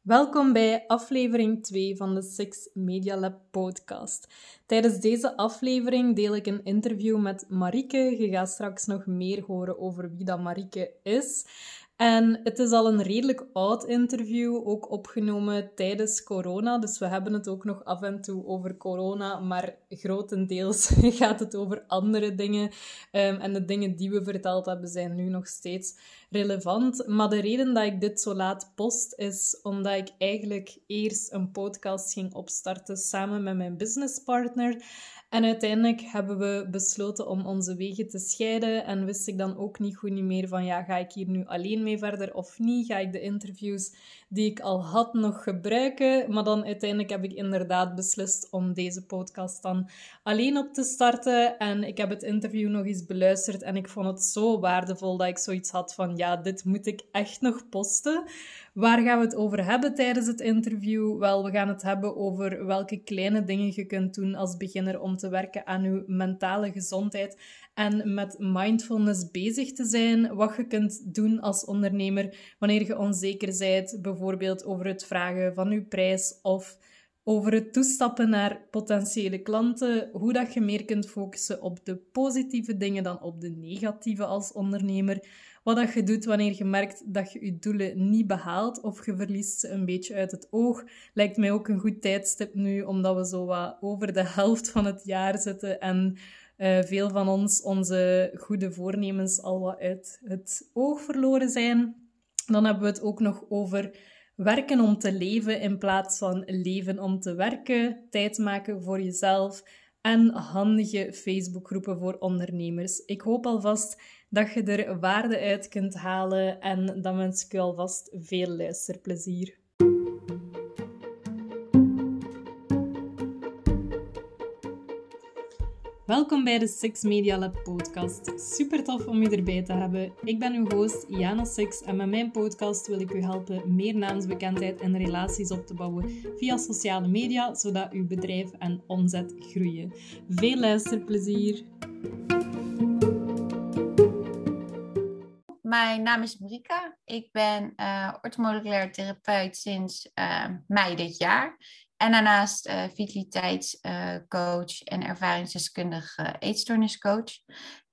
Welkom bij aflevering 2 van de Six Media Lab podcast. Tijdens deze aflevering deel ik een interview met Marike. Je gaat straks nog meer horen over wie dat Marike is. En het is al een redelijk oud interview, ook opgenomen tijdens corona. Dus we hebben het ook nog af en toe over corona, maar grotendeels gaat het over andere dingen. Ehm, en de dingen die we verteld hebben zijn nu nog steeds relevant. Maar de reden dat ik dit zo laat post is omdat ik eigenlijk eerst een podcast ging opstarten samen met mijn businesspartner. En uiteindelijk hebben we besloten om onze wegen te scheiden. En wist ik dan ook niet goed niet meer van, ja, ga ik hier nu alleen mee verder of niet? Ga ik de interviews die ik al had nog gebruiken? Maar dan uiteindelijk heb ik inderdaad beslist om deze podcast dan alleen op te starten. En ik heb het interview nog eens beluisterd en ik vond het zo waardevol dat ik zoiets had van, ja, dit moet ik echt nog posten. Waar gaan we het over hebben tijdens het interview? Wel, we gaan het hebben over welke kleine dingen je kunt doen als beginner om te werken aan je mentale gezondheid en met mindfulness bezig te zijn. Wat je kunt doen als ondernemer wanneer je onzeker bent, bijvoorbeeld over het vragen van je prijs of over het toestappen naar potentiële klanten, hoe dat je meer kunt focussen op de positieve dingen dan op de negatieve als ondernemer. Wat dat je doet wanneer je merkt dat je je doelen niet behaalt of je verliest ze een beetje uit het oog, lijkt mij ook een goed tijdstip nu, omdat we zo wat over de helft van het jaar zitten en uh, veel van ons onze goede voornemens al wat uit het oog verloren zijn. Dan hebben we het ook nog over werken om te leven in plaats van leven om te werken, tijd maken voor jezelf en handige Facebookgroepen voor ondernemers. Ik hoop alvast dat je er waarde uit kunt halen en dan wens ik je alvast veel luisterplezier. Welkom bij de Six Media Lab podcast. Super tof om u erbij te hebben. Ik ben uw host Jana Six en met mijn podcast wil ik u helpen meer naamsbekendheid en relaties op te bouwen via sociale media, zodat uw bedrijf en omzet groeien. Veel luisterplezier! Mijn naam is Marika. Ik ben uh, orthomoleculair therapeut sinds uh, mei dit jaar. En daarnaast uh, vitaliteitscoach en ervaringsdeskundige eetstoorniscoach.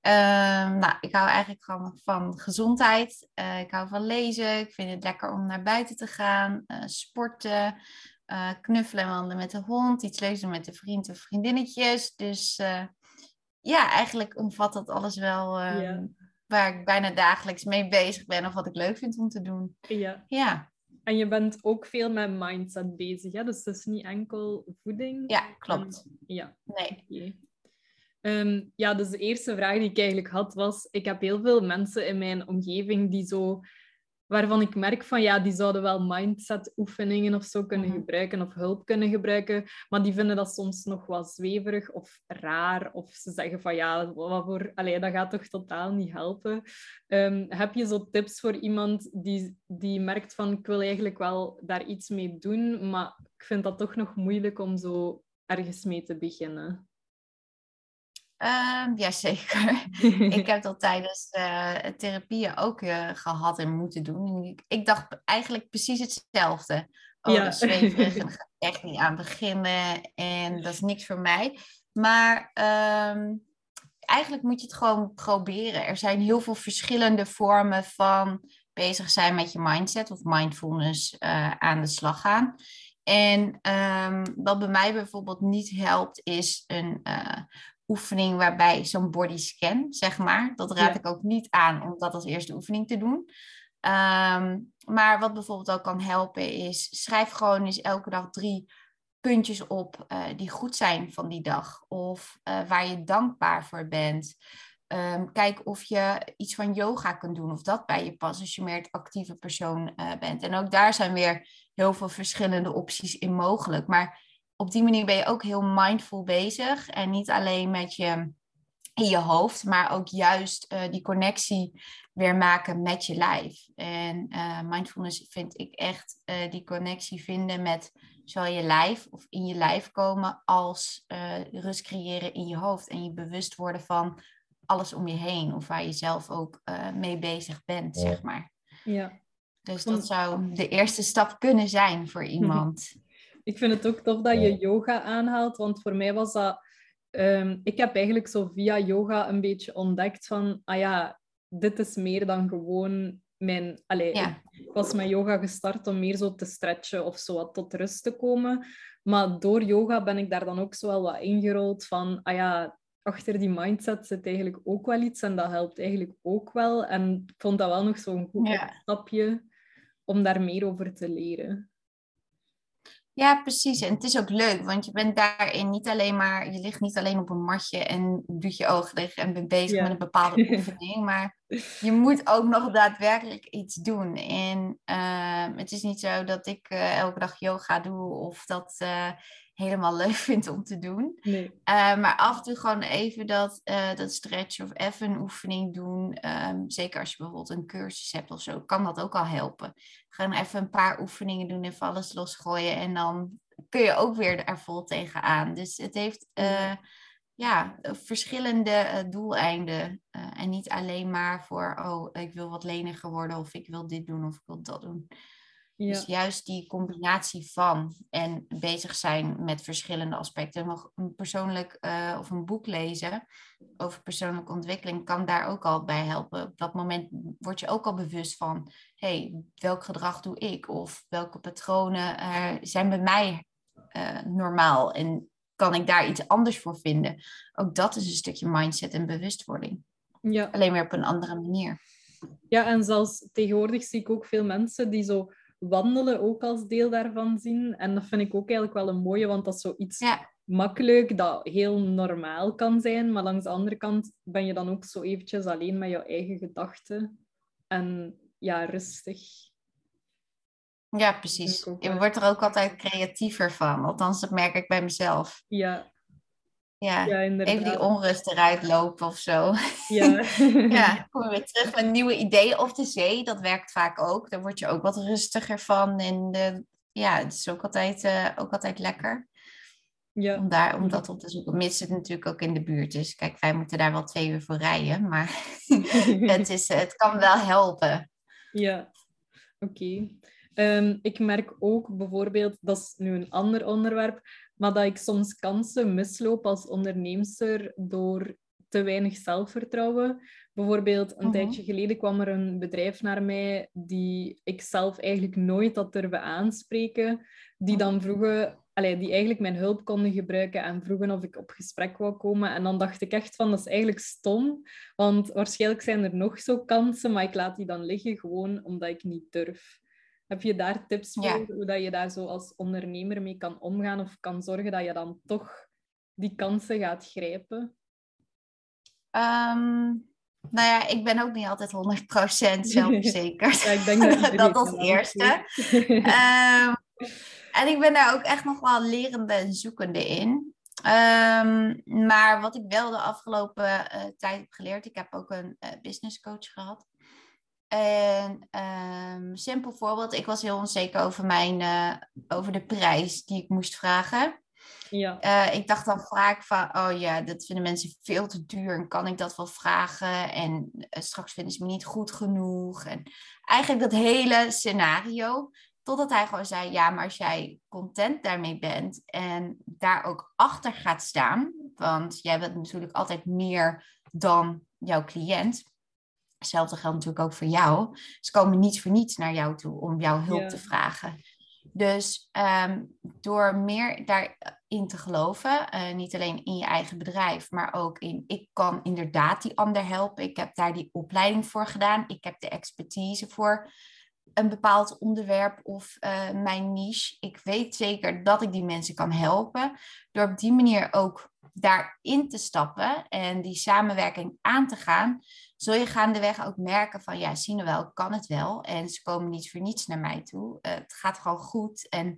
Ehm, nou, ik hou eigenlijk gewoon van gezondheid. ik hou van lezen. Ik vind het lekker om naar buiten te gaan, sporten, knuffelen en wandelen met de hond, iets lezen met de vriend of vriendinnetjes. Dus ja, eigenlijk omvat dat alles wel. Ehm, waar ik bijna dagelijks mee bezig ben of wat ik leuk vind om te doen. Ja. ja. En je bent ook veel met mindset bezig, hè? dus het is niet enkel voeding. Ja, klopt. ja. Nee. Ehm, ja, dus de eerste vraag die ik eigenlijk had was, ik heb heel veel mensen in mijn omgeving die zo waarvan ik merk van ja, die zouden wel mindset oefeningen of zo kunnen mhm. gebruiken of hulp kunnen gebruiken, maar die vinden dat soms nog wel zweverig of raar of ze zeggen van ja, wat voor, allee, dat gaat toch totaal niet helpen. Ehm, heb je zo tips voor iemand die, die merkt van ik wil eigenlijk wel daar iets mee doen, maar ik vind dat toch nog moeilijk om zo ergens mee te beginnen? Um, Jazeker. ik heb dat tijdens uh, therapieën ook uh, gehad en moeten doen. Ik, ik, dacht eigenlijk precies hetzelfde. Oh, ja. dat is zweverig en ga echt niet aan beginnen. En dat is niks voor mij. Maar um, eigenlijk moet je het gewoon proberen. Er zijn heel veel verschillende vormen van bezig zijn met je mindset of mindfulness uh, aan de slag gaan. En um, wat bij mij bijvoorbeeld niet helpt, is een oefening waarbij zo'n body scan, zeg maar. Dat raad ik ook niet aan om dat als eerste oefening te doen. Ehm, maar wat bijvoorbeeld ook kan helpen is, schrijf gewoon eens elke dag drie puntjes op uh, die goed zijn van die dag. Of uh, waar je dankbaar voor bent. Um, kijk of je iets van yoga kunt doen, of dat bij je past als je meer het actieve persoon uh, bent. En ook daar zijn weer heel veel verschillende opties in mogelijk. Maar op die manier ben je ook heel mindful bezig. En niet alleen met je in je hoofd, maar ook juist uh, die connectie weer maken met je lijf. En uh, mindfulness vind ik echt uh, die connectie vinden met zowel je lijf of in je lijf komen, als rust creëren in je hoofd en je bewust worden van alles om je heen of waar je zelf ook mee bezig bent, zeg maar. Ja. Dus dat zou de eerste stap kunnen zijn voor iemand. Ik vind het ook tof dat je yoga aanhaalt, want voor mij was dat... Ehm, ik heb eigenlijk zo via yoga een beetje ontdekt van, ah ja, dit is meer dan gewoon mijn... Allee, ik was met yoga gestart om meer zo te stretchen of zo wat tot rust te komen. Maar door yoga ben ik daar dan ook zo wel wat ingerold van, ah ja, achter die mindset zit eigenlijk ook wel iets en dat helpt eigenlijk ook wel. En ik vond dat wel nog zo'n goed stapje om daar meer over te leren. Ja, precies. En het is ook leuk, want je bent daarin niet alleen maar, je ligt niet alleen op een matje en doet je ogen dicht en bent bezig met een bepaalde oefening, maar je moet ook nog daadwerkelijk iets doen. En uh, het is niet zo dat ik uh, elke dag yoga doe of dat uh, helemaal leuk vind om te doen. Nee. maar af en toe gewoon even dat, dat stretch of even een oefening doen. Um, zeker als je bijvoorbeeld een cursus hebt of zo, kan dat ook al helpen. Gewoon even een paar oefeningen doen, even alles losgooien en dan kun je ook weer er vol tegenaan. Dus het heeft ja, verschillende uh, doeleinden. Uh, en niet alleen maar voor, oh, ik wil wat leniger worden of ik wil dit doen of ik wil dat doen. Ja. Dus juist die combinatie van en bezig zijn met verschillende aspecten. Nog een persoonlijk uh, of een boek lezen over persoonlijke ontwikkeling kan daar ook al bij helpen. Op dat moment word je ook al bewust van, hey, welk gedrag doe ik? Of welke patronen zijn bij mij normaal? En kan ik daar iets anders voor vinden? Ook dat is een stukje mindset en bewustwording. Ja. Alleen weer op een andere manier. Ja, en zelfs tegenwoordig zie ik ook veel mensen die zo wandelen ook als deel daarvan zien. En dat vind ik ook eigenlijk wel een mooie, want dat is zoiets ja. makkelijk, dat heel normaal kan zijn. Maar langs de andere kant ben je dan ook zo eventjes alleen met jouw eigen gedachten. En ja, rustig. Ja, precies. Je wordt er ook altijd creatiever van. Althans, dat merk ik bij mezelf. Ja. Ja, ja even die onrust eruit lopen of zo. Ja. ja, kom weer terug met nieuwe ideeën. Of de zee, dat werkt vaak ook. Daar word je ook wat rustiger van. En de, ja, het is ook altijd, uh, ook altijd lekker. Ja. Om, daar, om dat op te zoeken. Mits het natuurlijk ook in de buurt is. Kijk, wij moeten daar wel twee uur voor rijden. Maar het, is, het kan wel helpen. Ja, oké. Ehm, ik merk ook bijvoorbeeld, dat is nu een ander onderwerp, maar dat ik soms kansen misloop als onderneemster door te weinig zelfvertrouwen. Bijvoorbeeld, een mhm. tijdje geleden kwam er een bedrijf naar mij die ik zelf eigenlijk nooit had durven aanspreken, die dan mhm. vroegen, allee, die eigenlijk mijn hulp konden gebruiken en vroegen of ik op gesprek wou komen. En dan dacht ik echt van, dat is eigenlijk stom, want waarschijnlijk zijn er nog zo kansen, maar ik laat die dan liggen gewoon omdat ik niet durf. Heb je daar tips voor hoe dat je daar zo als ondernemer mee kan omgaan of kan zorgen dat je dan toch die kansen gaat grijpen? Um, nou ja, ik ben ook niet altijd 100% zelfverzekerd. ja, ik denk dat, dat als eerste. um, en ik ben daar ook echt nog wel lerende en zoekende in. Um, maar wat ik wel de afgelopen uh, tijd heb geleerd, ik heb ook een uh, business coach gehad. En um, simpel voorbeeld, ik was heel onzeker over, mijn, uh, over de prijs die ik moest vragen. Ja. Uh, ik dacht dan vaak van, oh ja, dat vinden mensen veel te duur en kan ik dat wel vragen? En uh, straks vinden ze me niet goed genoeg. En eigenlijk dat hele scenario. Totdat hij gewoon zei, ja, maar als jij content daarmee bent en daar ook achter gaat staan, want jij bent natuurlijk altijd meer dan jouw cliënt Hetzelfde geldt natuurlijk ook voor jou. Ze komen niet voor niets naar jou toe om jouw hulp te vragen. Dus ehm, door meer daarin te geloven, uh, niet alleen in je eigen bedrijf, maar ook in ik kan inderdaad die ander helpen. Ik heb daar die opleiding voor gedaan. Ik heb de expertise voor een bepaald onderwerp of uh, mijn niche. Ik weet zeker dat ik die mensen kan helpen. Door op die manier ook daarin te stappen en die samenwerking aan te gaan, zul je gaandeweg ook merken van ja, zien we wel, kan het wel. En ze komen niet voor niets naar mij toe. Uh, het gaat gewoon goed. En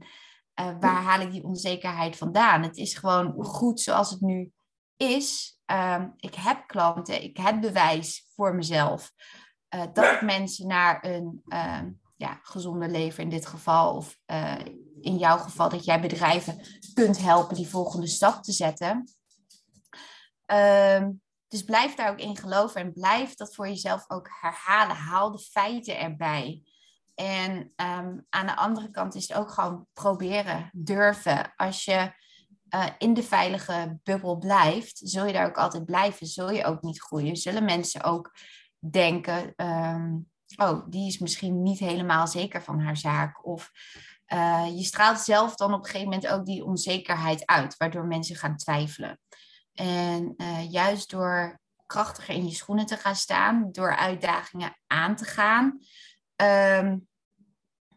uh, waar haal ik die onzekerheid vandaan? Het is gewoon goed zoals het nu is. Um, ik heb klanten, ik heb bewijs voor mezelf uh, dat mensen naar een uh, ja, gezonde leven in dit geval, of in jouw geval dat jij bedrijven kunt helpen die volgende stap te zetten. Um, dus blijf daar ook in geloven en blijf dat voor jezelf ook herhalen. Haal de feiten erbij. En ehm, aan de andere kant is het ook gewoon proberen, durven. Als je uh, in de veilige bubbel blijft, zul je daar ook altijd blijven. Zul je ook niet groeien. Zullen mensen ook denken, ehm, oh, die is misschien niet helemaal zeker van haar zaak. Of uh, je straalt zelf dan op een gegeven moment ook die onzekerheid uit, waardoor mensen gaan twijfelen. En uh, juist door krachtiger in je schoenen te gaan staan, door uitdagingen aan te gaan, um,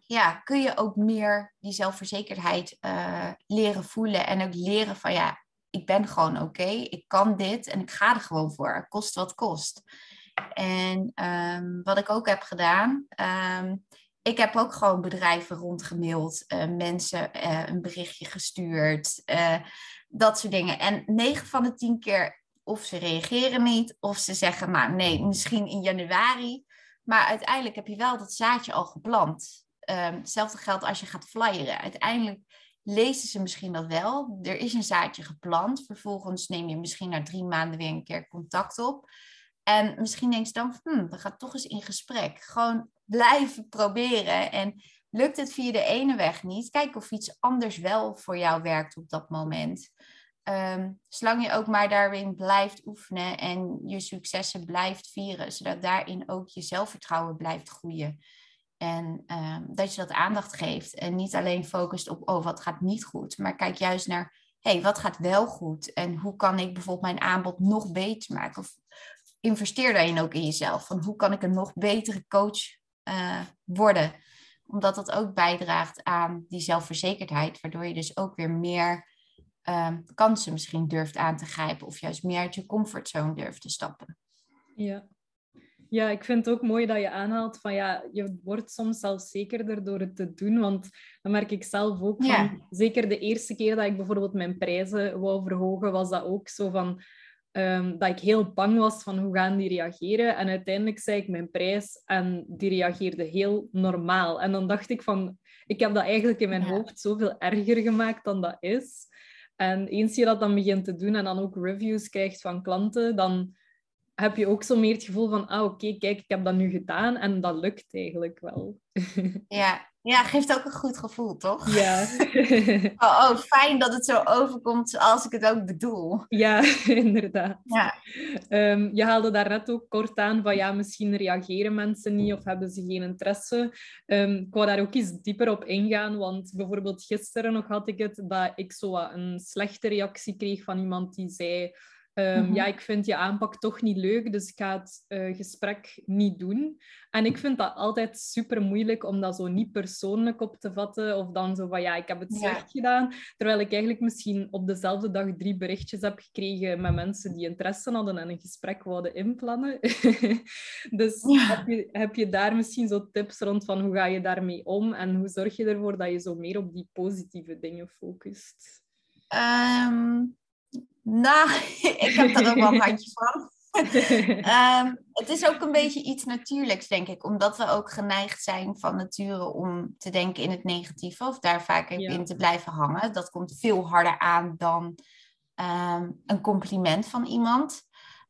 ja, kun je ook meer die zelfverzekerdheid uh, leren voelen en ook leren van ja, ik ben gewoon oké, ik kan dit en ik ga er gewoon voor, kost wat kost. En um, wat ik ook heb gedaan, um, ik heb ook gewoon bedrijven rondgemaild, uh, mensen een berichtje gestuurd, uh, dat soort dingen. En 9 van de 10 keer of ze reageren niet, of ze zeggen, nou nee, misschien in januari. Maar uiteindelijk heb je wel dat zaadje al geplant. Um, hetzelfde geldt als je gaat flyeren. Uiteindelijk lezen ze misschien dat wel. Er is een zaadje geplant. Vervolgens neem je misschien na drie maanden weer een keer contact op. En misschien denk je dan, hmm, we gaan toch eens in gesprek. Gewoon blijven proberen. En lukt het via de ene weg niet, kijk of iets anders wel voor jou werkt op dat moment. Um, zolang je ook maar daarin blijft oefenen en je successen blijft vieren, zodat daarin ook je zelfvertrouwen blijft groeien. En um, dat je dat aandacht geeft en niet alleen focust op, oh, wat gaat niet goed, maar kijk juist naar, hey, wat gaat wel goed en hoe kan ik bijvoorbeeld mijn aanbod nog beter maken? Of investeer daarin ook in jezelf, van hoe kan ik een nog betere coach uh, worden? Omdat dat ook bijdraagt aan die zelfverzekerdheid, waardoor je dus ook weer meer um, kansen misschien durft aan te grijpen of juist meer uit je comfortzone durft te stappen. Ja. Ja, ik vind het ook mooi dat je aanhaalt van ja, je wordt soms zelfzekerder door het te doen. Want dan merk ik zelf ook van, zeker de eerste keer dat ik bijvoorbeeld mijn prijzen wou verhogen, was dat ook zo van um, dat ik heel bang was van hoe gaan die reageren. En uiteindelijk zei ik mijn prijs en die reageerde heel normaal. En dan dacht ik van, ik heb dat eigenlijk in mijn hoofd zoveel erger gemaakt dan dat is. En eens je dat dan begint te doen en dan ook reviews krijgt van klanten, dan heb je ook zo meer het gevoel van, ah oké, kijk, ik heb dat nu gedaan en dat lukt eigenlijk wel. Ja, ja geeft ook een goed gevoel, toch? Ja. oh, oh, fijn dat het zo overkomt zoals ik het ook bedoel. Ja, inderdaad. Ja. Um, je haalde daarnet ook kort aan van, ja, misschien reageren mensen niet of hebben ze geen interesse. Um, ik wou daar ook eens dieper op ingaan, want bijvoorbeeld gisteren nog had ik het dat ik zo een slechte reactie kreeg van iemand die zei Um, Ja, ik vind je aanpak toch niet leuk, dus ik ga het uh, gesprek niet doen. En ik vind dat altijd super moeilijk om dat zo niet persoonlijk op te vatten. Of dan zo van ja, ik heb het slecht gedaan. Terwijl ik eigenlijk misschien op dezelfde dag drie berichtjes heb gekregen met mensen die interesse hadden en een gesprek wilden inplannen. dus heb, je, heb je daar misschien zo tips rond van hoe ga je daarmee om en hoe zorg je ervoor dat je zo meer op die positieve dingen focust? Um nou, ik heb er ook wel een handje van. um, het is ook een beetje iets natuurlijks, denk ik, omdat we ook geneigd zijn van nature om te denken in het negatieve of daar vaak in te blijven hangen. Dat komt veel harder aan dan um, een compliment van iemand.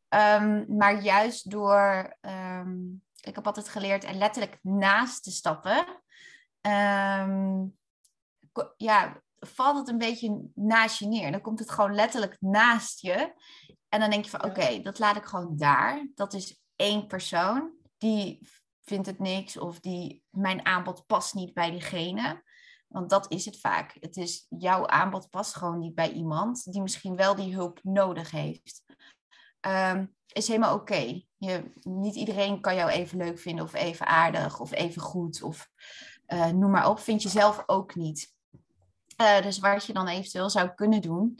Um, maar juist door, ik heb altijd geleerd er letterlijk naast te stappen. ja, valt het een beetje naast je neer. Dan komt het gewoon letterlijk naast je. En dan denk je van oké, dat laat ik gewoon daar. Dat is één persoon die vindt het niks of die mijn aanbod past niet bij diegene. Want dat is het vaak. Het is jouw aanbod past gewoon niet bij iemand die misschien wel die hulp nodig heeft. Um, is helemaal oké. Niet iedereen kan jou even leuk vinden of even aardig of even goed of uh, noem maar op. Vind je zelf ook niet. Uh, dus wat je dan eventueel zou kunnen doen,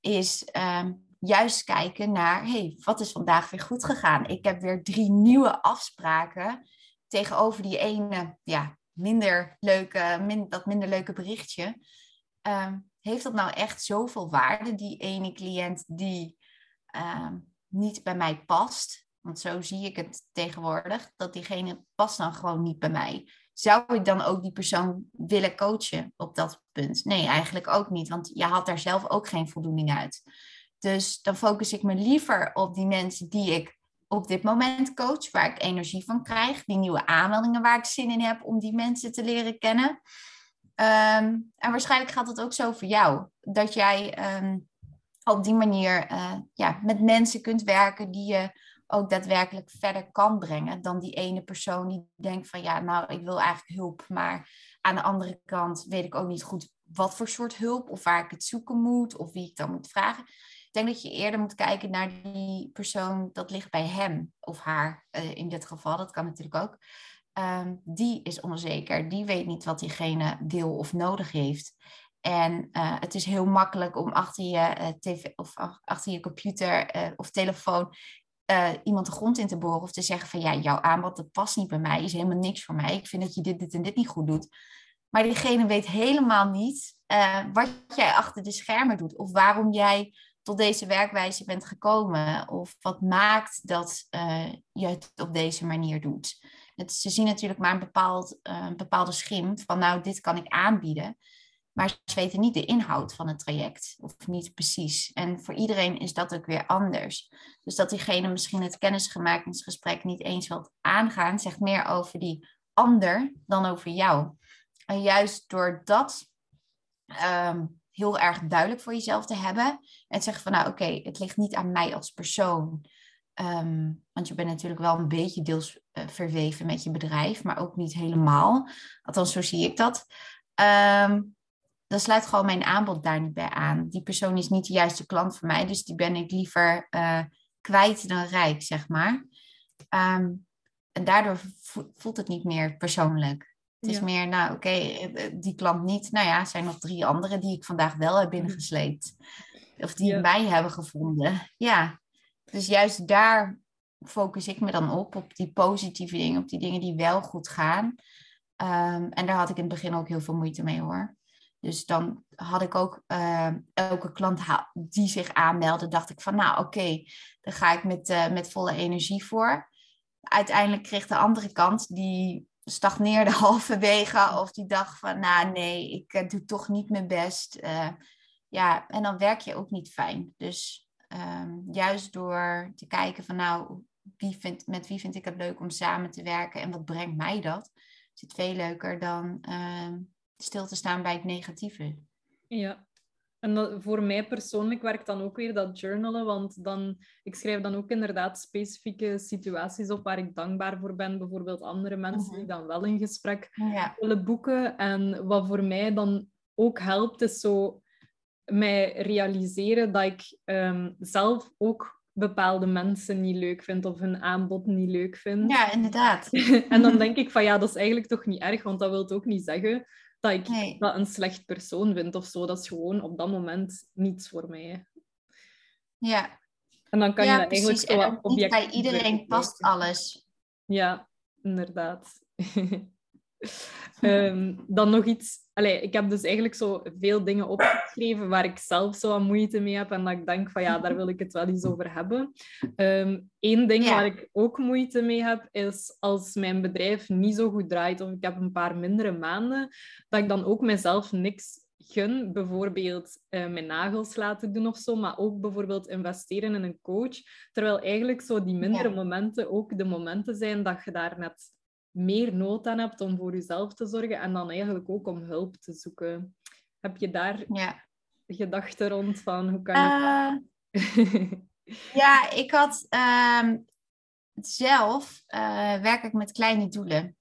is uh, juist kijken naar, hey, wat is vandaag weer goed gegaan? Ik heb weer drie nieuwe afspraken tegenover die ene, ja, minder leuke, dat minder leuke berichtje. Uh, heeft dat nou echt zoveel waarde, die ene cliënt die ehm, niet bij mij past? Want zo zie ik het tegenwoordig, dat diegene past dan gewoon niet bij mij zou ik dan ook die persoon willen coachen op dat punt? Nee, eigenlijk ook niet, want je haalt daar zelf ook geen voldoening uit. Dus dan focus ik me liever op die mensen die ik op dit moment coach, waar ik energie van krijg, die nieuwe aanmeldingen waar ik zin in heb om die mensen te leren kennen. Ehm, en waarschijnlijk gaat het ook zo voor jou, dat jij ehm, op die manier uh, ja, met mensen kunt werken die je ook daadwerkelijk verder kan brengen dan die ene persoon die denkt van ja, nou, ik wil eigenlijk hulp, maar aan de andere kant weet ik ook niet goed wat voor soort hulp of waar ik het zoeken moet of wie ik dan moet vragen. Ik denk dat je eerder moet kijken naar die persoon, dat ligt bij hem of haar uh, in dit geval, dat kan natuurlijk ook. Um, die is onzeker, die weet niet wat diegene wil of nodig heeft. En uh, het is heel makkelijk om achter je uh, tv of achter je computer of telefoon uh, iemand de grond in te boren of te zeggen van ja, jouw aanbod dat past niet bij mij, is helemaal niks voor mij. Ik vind dat je dit, dit en dit niet goed doet. Maar diegene weet helemaal niet uh, wat jij achter de schermen doet of waarom jij tot deze werkwijze bent gekomen of wat maakt dat uh, je het op deze manier doet. Het, ze zien natuurlijk maar een, bepaald, bepaalde schim van nou, dit kan ik aanbieden. Maar ze weten niet de inhoud van het traject, of niet precies. En voor iedereen is dat ook weer anders. Dus dat diegene misschien het kennisgemakingsgesprek niet eens wilt aangaan, zegt meer over die ander dan over jou. En juist door dat um, heel erg duidelijk voor jezelf te hebben en zeggen van nou oké, het ligt niet aan mij als persoon. Um, want je bent natuurlijk wel een beetje deels uh, verweven met je bedrijf, maar ook niet helemaal. Althans, zo zie ik dat. Um, dan sluit gewoon mijn aanbod daar niet bij aan. Die persoon is niet de juiste klant voor mij, dus die ben ik liever uh, kwijt dan rijk, zeg maar. Um, en daardoor voelt het niet meer persoonlijk. Het is meer, nou oké, okay, eh, die klant niet. Nou ja, er zijn nog drie andere die ik vandaag wel heb binnengesleept. Of die ja. mij hebben gevonden. Ja, dus juist daar focus ik me dan op, op die positieve dingen, op die dingen die wel goed gaan. Um, en daar had ik in het begin ook heel veel moeite mee hoor. Dus dan had ik ook uh, elke klant die zich aanmeldde, dacht ik van nou oké, okay, daar ga ik met, uh, met volle energie voor. Uiteindelijk kreeg de andere kant, die stagneerde halverwege of die dacht van nou nee, ik uh, doe toch niet mijn best. ja, en dan werk je ook niet fijn. Dus um, juist door te kijken van nou, wie vindt, met wie vind ik het leuk om samen te werken en wat brengt mij dat, is het veel leuker dan ehm, stil te staan bij het negatieve. Ja, en dat, voor mij persoonlijk werkt dan ook weer dat journalen, want dan, ik schrijf dan ook inderdaad specifieke situaties op waar ik dankbaar voor ben. Bijvoorbeeld andere mensen die mhm. dan wel een gesprek willen boeken. En wat voor mij dan ook helpt, is zo mij realiseren dat ik um, zelf ook bepaalde mensen niet leuk vind of hun aanbod niet leuk vind. Ja, inderdaad. en dan denk ik van ja, dat is eigenlijk toch niet erg, want dat wil ook niet zeggen dat ik dat een slecht persoon vind of zo. Dat is gewoon op dat moment niets voor mij. Ja. En dan kan ja, je dat precies. eigenlijk zo Niet bij iedereen past alles. Ja, inderdaad. um, dan nog iets. Allee, ik heb dus eigenlijk zo veel dingen opgeschreven waar ik zelf zo aan moeite mee heb en dat ik denk van ja, daar wil ik het wel eens over hebben. Eén ehm, ding waar ik ook moeite mee heb is als mijn bedrijf niet zo goed draait of ik heb een paar mindere maanden, dat ik dan ook mezelf niks gun, bijvoorbeeld uh, mijn nagels laten doen of zo, maar ook bijvoorbeeld investeren in een coach. Terwijl eigenlijk zo die mindere momenten ook de momenten zijn dat je daar net meer nood aan hebt om voor jezelf te zorgen en dan eigenlijk ook om hulp te zoeken. Heb je daar ja. gedachten rond van hoe kan je... Uh, ja, ik had uh, zelf uh, werk ik met kleine doelen.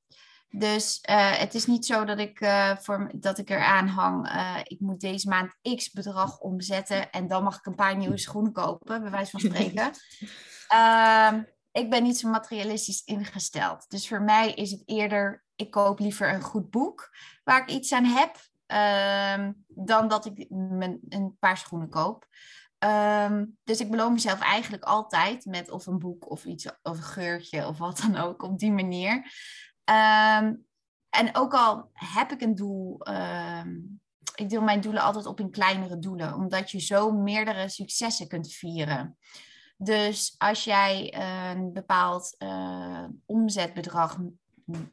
Dus uh, het is niet zo dat ik, voor, dat ik eraan hang, ik moet deze maand x bedrag omzetten en dan mag ik een paar nieuwe schoenen kopen, bij wijze van spreken. Ehm, ik ben niet zo materialistisch ingesteld. Dus voor mij is het eerder, ik koop liever een goed boek waar ik iets aan heb, um, dan dat ik een paar schoenen koop. Um, dus ik beloon mezelf eigenlijk altijd met of een boek of iets, of een geurtje of wat dan ook, op die manier. Um, en ook al heb ik een doel, ik deel mijn doelen altijd op in kleinere doelen, omdat je zo meerdere successen kunt vieren. Dus als jij een bepaald uh, omzetbedrag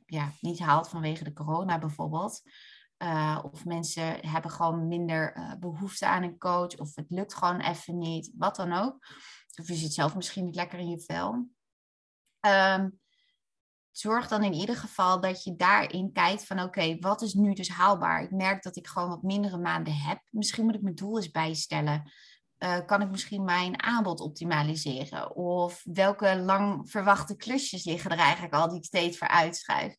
ja, niet haalt vanwege de corona bijvoorbeeld, uh, of mensen hebben gewoon minder uh, behoefte aan een coach, of het lukt gewoon even niet, wat dan ook. Of je zit zelf misschien niet lekker in je vel. Ehm, zorg dan in ieder geval dat je daarin kijkt van oké, wat is nu dus haalbaar? Ik merk dat ik gewoon wat mindere maanden heb. Misschien moet ik mijn doel eens bijstellen. Uh, kan ik misschien mijn aanbod optimaliseren? Of welke lang verwachte klusjes liggen er eigenlijk al die ik steeds voor uitschuif?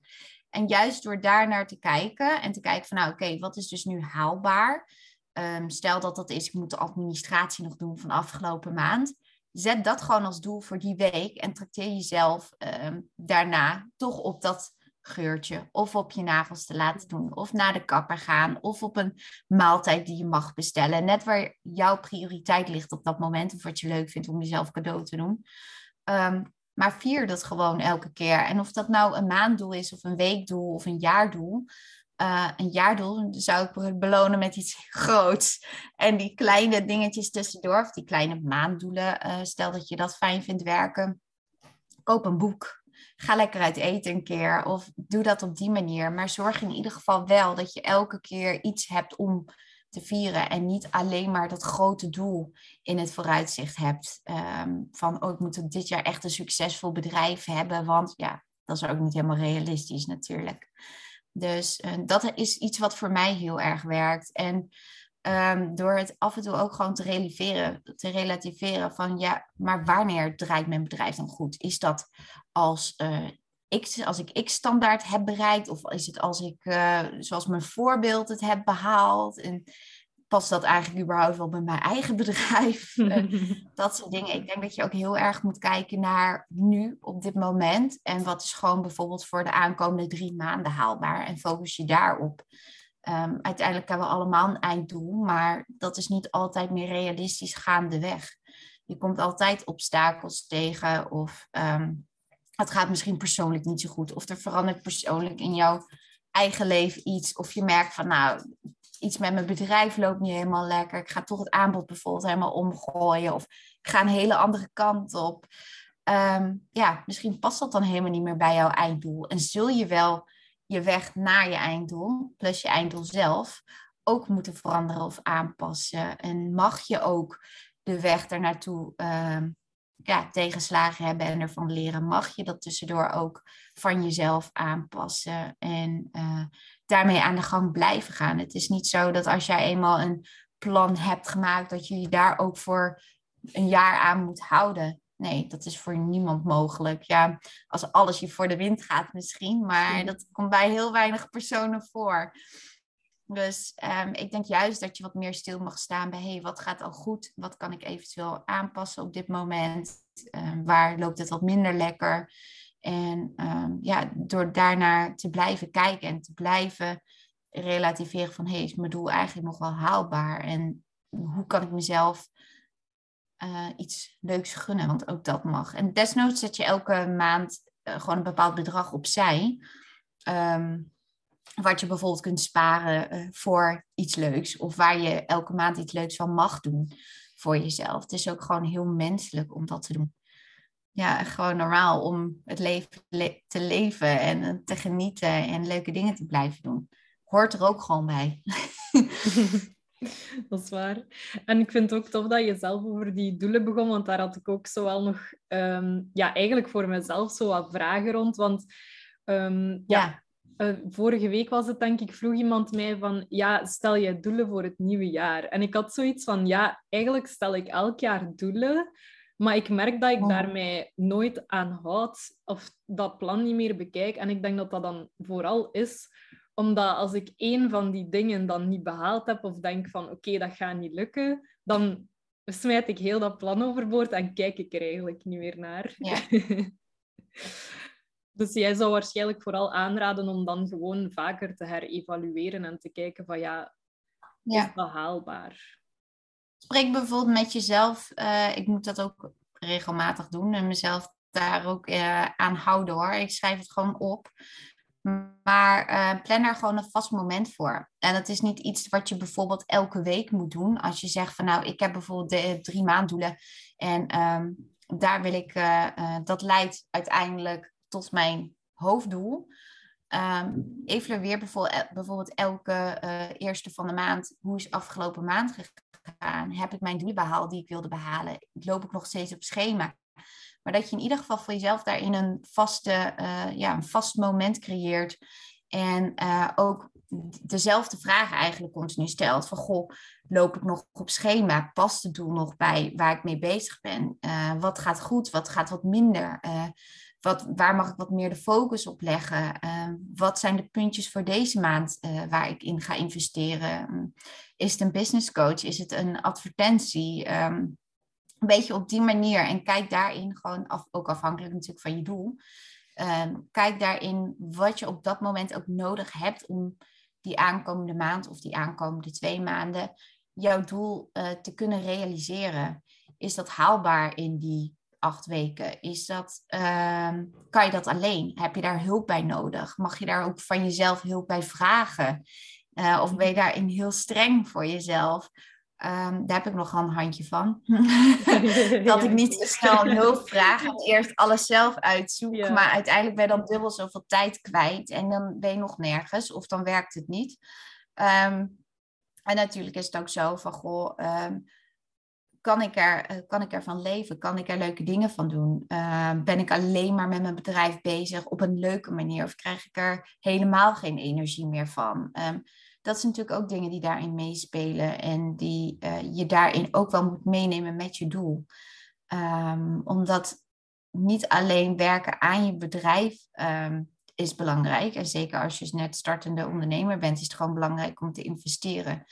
En juist door daar naar te kijken en te kijken van nou oké, wat is dus nu haalbaar? Um, stel dat dat is, ik moet de administratie nog doen van afgelopen maand zet dat gewoon als doel voor die week en trakteer jezelf ehm, daarna toch op dat geurtje of op je nagels te laten doen of naar de kapper gaan of op een maaltijd die je mag bestellen. Net waar jouw prioriteit ligt op dat moment of wat je leuk vindt om jezelf cadeau te doen. Ehm, maar vier dat gewoon elke keer. En of dat nou een maanddoel is of een weekdoel of een jaardoel. Uh, een jaardoel zou ik belonen met iets groots. En die kleine dingetjes tussendoor, of die kleine maanddoelen, uh, stel dat je dat fijn vindt werken, koop een boek. Ga lekker uit eten een keer of doe dat op die manier. Maar zorg in ieder geval wel dat je elke keer iets hebt om te vieren en niet alleen maar dat grote doel in het vooruitzicht hebt. Um, van, oh, ik moet dit jaar echt een succesvol bedrijf hebben, want ja, dat is ook niet helemaal realistisch natuurlijk. Dus uh, dat is iets wat voor mij heel erg werkt. En um, door het af en toe ook gewoon te relativeren, te relativeren van ja, maar wanneer draait mijn bedrijf dan goed? Is dat als, uh, X, als ik X-standaard heb bereikt? Of is het als ik, uh, zoals mijn voorbeeld, het heb behaald? En past dat eigenlijk überhaupt wel bij mijn eigen bedrijf? Eh, dat soort dingen. Ik denk dat je ook heel erg moet kijken naar nu, op dit moment. En wat is gewoon bijvoorbeeld voor de aankomende drie maanden haalbaar. En focus je daarop. Um, uiteindelijk hebben we allemaal een einddoel, maar dat is niet altijd meer realistisch gaandeweg. Je komt altijd obstakels tegen of um, het gaat misschien persoonlijk niet zo goed. Of er verandert persoonlijk in jouw eigen leven iets. Of je merkt van nou, iets met mijn bedrijf loopt niet helemaal lekker. Ik ga toch het aanbod bijvoorbeeld helemaal omgooien. Of ik ga een hele andere kant op. Ehm, ja, misschien past dat dan helemaal niet meer bij jouw einddoel. En zul je wel je weg naar je einddoel, plus je einddoel zelf, ook moeten veranderen of aanpassen. En mag je ook de weg ernaartoe um, ja, tegenslagen hebben en ervan leren, mag je dat tussendoor ook van jezelf aanpassen. En uh, daarmee aan de gang blijven gaan. Het is niet zo dat als jij eenmaal een plan hebt gemaakt, dat je je daar ook voor een jaar aan moet houden. Nee, dat is voor niemand mogelijk. Ja, als alles je voor de wind gaat misschien, maar dat komt bij heel weinig personen voor. Dus um, ik denk juist dat je wat meer stil mag staan bij, hey, wat gaat al goed? Wat kan ik eventueel aanpassen op dit moment? Um, waar loopt het wat minder lekker? En um, ja, door daarnaar te blijven kijken en te blijven relativeren van hey, is mijn doel eigenlijk nog wel haalbaar? En hoe kan ik mezelf uh, iets leuks gunnen? Want ook dat mag. En desnoods zet je elke maand uh, gewoon een bepaald bedrag opzij. Um, wat je bijvoorbeeld kunt sparen uh, voor iets leuks. Of waar je elke maand iets leuks van mag doen voor jezelf. Het is ook gewoon heel menselijk om dat te doen ja, gewoon normaal om het leven te leven en eh, te genieten en leuke dingen te blijven doen. Hoort er ook gewoon bij. dat is waar. En ik vind het ook tof dat je zelf over die doelen begon, want daar had ik ook zo wel nog, um, ja, eigenlijk voor mezelf zo wat vragen rond. Want um, ja, ja. Uh, vorige week was het denk ik, vroeg iemand mij van, ja, stel je doelen voor het nieuwe jaar? En ik had zoiets van, ja, eigenlijk stel ik elk jaar doelen, maar ik merk dat ik oh. daarmee nooit aan houd of dat plan niet meer bekijk. En ik denk dat dat dan vooral is omdat als ik één van die dingen dan niet behaald heb of denk van oké, dat gaat niet lukken, dan smijt ik heel dat plan overboord en kijk ik er eigenlijk niet meer naar. Ja. dus jij zou waarschijnlijk vooral aanraden om dan gewoon vaker te herevalueren en te kijken van ja, ja. is dat haalbaar? spreek bijvoorbeeld met jezelf. Uh, ik moet dat ook regelmatig doen en mezelf daar ook uh, aan houden hoor. Ik schrijf het gewoon op. Maar uh, plan er gewoon een vast moment voor. En dat is niet iets wat je bijvoorbeeld elke week moet doen. Als je zegt van nou, ik heb bijvoorbeeld de drie maanddoelen. En um, daar wil ik, dat leidt uiteindelijk tot mijn hoofddoel. Um, evalueer bijvoorbeeld, elke eerste van de maand. Hoe is afgelopen maand gegaan? Heb ik mijn doelen behaald die ik wilde behalen? Loop ik nog steeds op schema? Maar dat je in ieder geval voor jezelf daarin een, vaste, uh, ja, een vast moment creëert. En uh, ook dezelfde vragen eigenlijk continu stelt. Van goh, loop ik nog op schema? Past het doel nog bij waar ik mee bezig ben? Wat gaat goed? Wat gaat wat minder? Wat, waar mag ik wat meer de focus op leggen? wat zijn de puntjes voor deze maand waar ik in ga investeren? is het een business coach? Is het een advertentie? Um, een beetje op die manier. En kijk daarin gewoon, ook afhankelijk natuurlijk van je doel. Kijk daarin wat je op dat moment ook nodig hebt om die aankomende maand of die aankomende twee maanden jouw doel uh, te kunnen realiseren. Is dat haalbaar in die acht weken? Is dat, um, kan je dat alleen? Heb je daar hulp bij nodig? Mag je daar ook van jezelf hulp bij vragen? Uh, of ben je daarin heel streng voor jezelf? Um, daar heb ik nog een handje van. dat ik niet te snel hulp vraag en eerst alles zelf uitzoek. Maar uiteindelijk ben je dan dubbel zoveel tijd kwijt. En dan ben je nog nergens. Of dan werkt het niet. Um, en natuurlijk is het ook zo van, goh, um, kan, ik er, uh, kan ik ervan leven? Kan ik er leuke dingen van doen? Uh, ben ik alleen maar met mijn bedrijf bezig op een leuke manier? Of krijg ik er helemaal geen energie meer van? Um, dat zijn natuurlijk ook dingen die daarin meespelen en die uh, je daarin ook wel moet meenemen met je doel. Um, omdat niet alleen werken aan je bedrijf is belangrijk. En zeker als je net startende ondernemer bent, is het gewoon belangrijk om te investeren.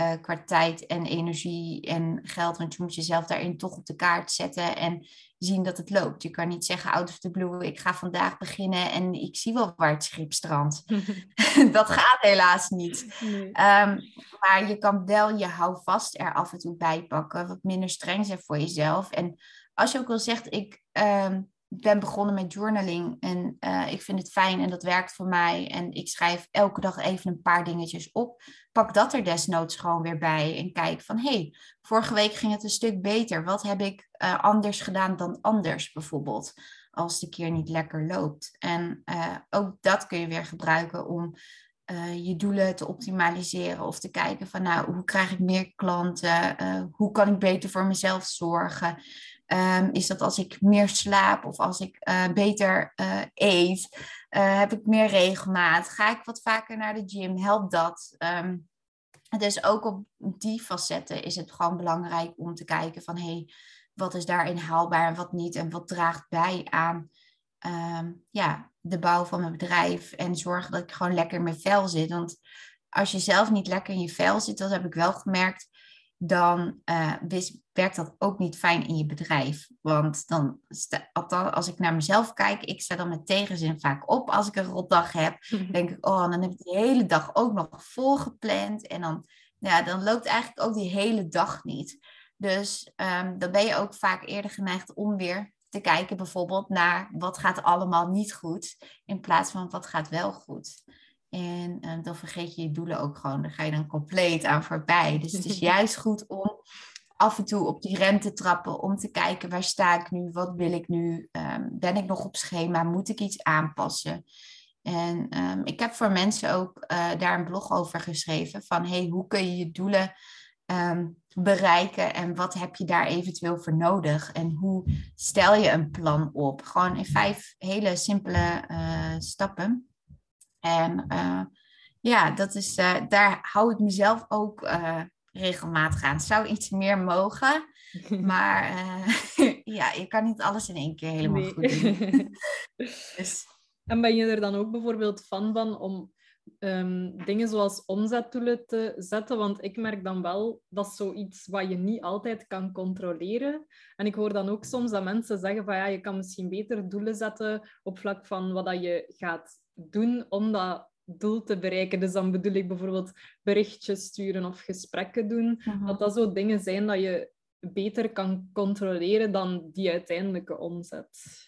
Uh, qua tijd en energie en geld. Want je moet jezelf daarin toch op de kaart zetten en zien dat het loopt. Je kan niet zeggen out of the blue, ik ga vandaag beginnen en ik zie wel waar het schip strandt. dat gaat helaas niet. Nee. Um, maar je kan wel je houvast er af en toe bij pakken. Wat minder streng zijn voor jezelf. En als je ook wel zegt, ik um, ben begonnen met journaling en uh, ik vind het fijn en dat werkt voor mij. En ik schrijf elke dag even een paar dingetjes op. Pak dat er desnoods gewoon weer bij en kijk van hé, hey, vorige week ging het een stuk beter. Wat heb ik uh, anders gedaan dan anders bijvoorbeeld? Als de keer niet lekker loopt. En uh, ook dat kun je weer gebruiken om je doelen te optimaliseren of te kijken van nou, hoe krijg ik meer klanten? Hoe kan ik beter voor mezelf zorgen? Um, is dat als ik meer slaap of als ik uh, beter eet? heb ik meer regelmaat? Ga ik wat vaker naar de gym? Helpt dat? Um, dus ook op die facetten is het gewoon belangrijk om te kijken van hé, hey, wat is daarin haalbaar en wat niet? En wat draagt bij aan um, ja, de bouw van mijn bedrijf en zorgen dat ik gewoon lekker in mijn vel zit. Want als je zelf niet lekker in je vel zit, dat heb ik wel gemerkt, dan uh, werkt dat ook niet fijn in je bedrijf. Want dan, als ik naar mezelf kijk, ik sta dan met tegenzin vaak op als ik een rotdag heb. denk ik, oh, dan heb ik die hele dag ook nog volgepland. En dan, ja, dan loopt eigenlijk ook die hele dag niet. Dus um, dan ben je ook vaak eerder geneigd om weer te kijken bijvoorbeeld naar wat gaat allemaal niet goed, in plaats van wat gaat wel goed. En uh, dan vergeet je je doelen ook gewoon, daar ga je dan compleet aan voorbij. Dus het is juist goed om af en toe op die rem te trappen, om te kijken waar sta ik nu, wat wil ik nu, um, ben ik nog op schema, moet ik iets aanpassen. En um, ik heb voor mensen ook uh, daar een blog over geschreven van hey, hoe kun je je doelen um, bereiken en wat heb je daar eventueel voor nodig en hoe stel je een plan op? Gewoon in vijf hele simpele uh, stappen. En uh, ja, dat is, daar hou ik mezelf ook regelmatig aan. Het zou iets meer mogen, maar ja, je kan niet alles in één keer helemaal nee. goed doen. dus. En ben je er dan ook bijvoorbeeld van van om um, dingen zoals omzetdoelen te zetten. Want ik merk dan wel dat is zoiets wat je niet altijd kan controleren. En ik hoor dan ook soms dat mensen zeggen van ja, je kan misschien beter doelen zetten op vlak van wat dat je gaat doen om dat doel te bereiken. Dus dan bedoel ik bijvoorbeeld berichtjes sturen of gesprekken doen. Uh-huh. Dat dat zo dingen zijn dat je beter kan controleren dan die uiteindelijke omzet.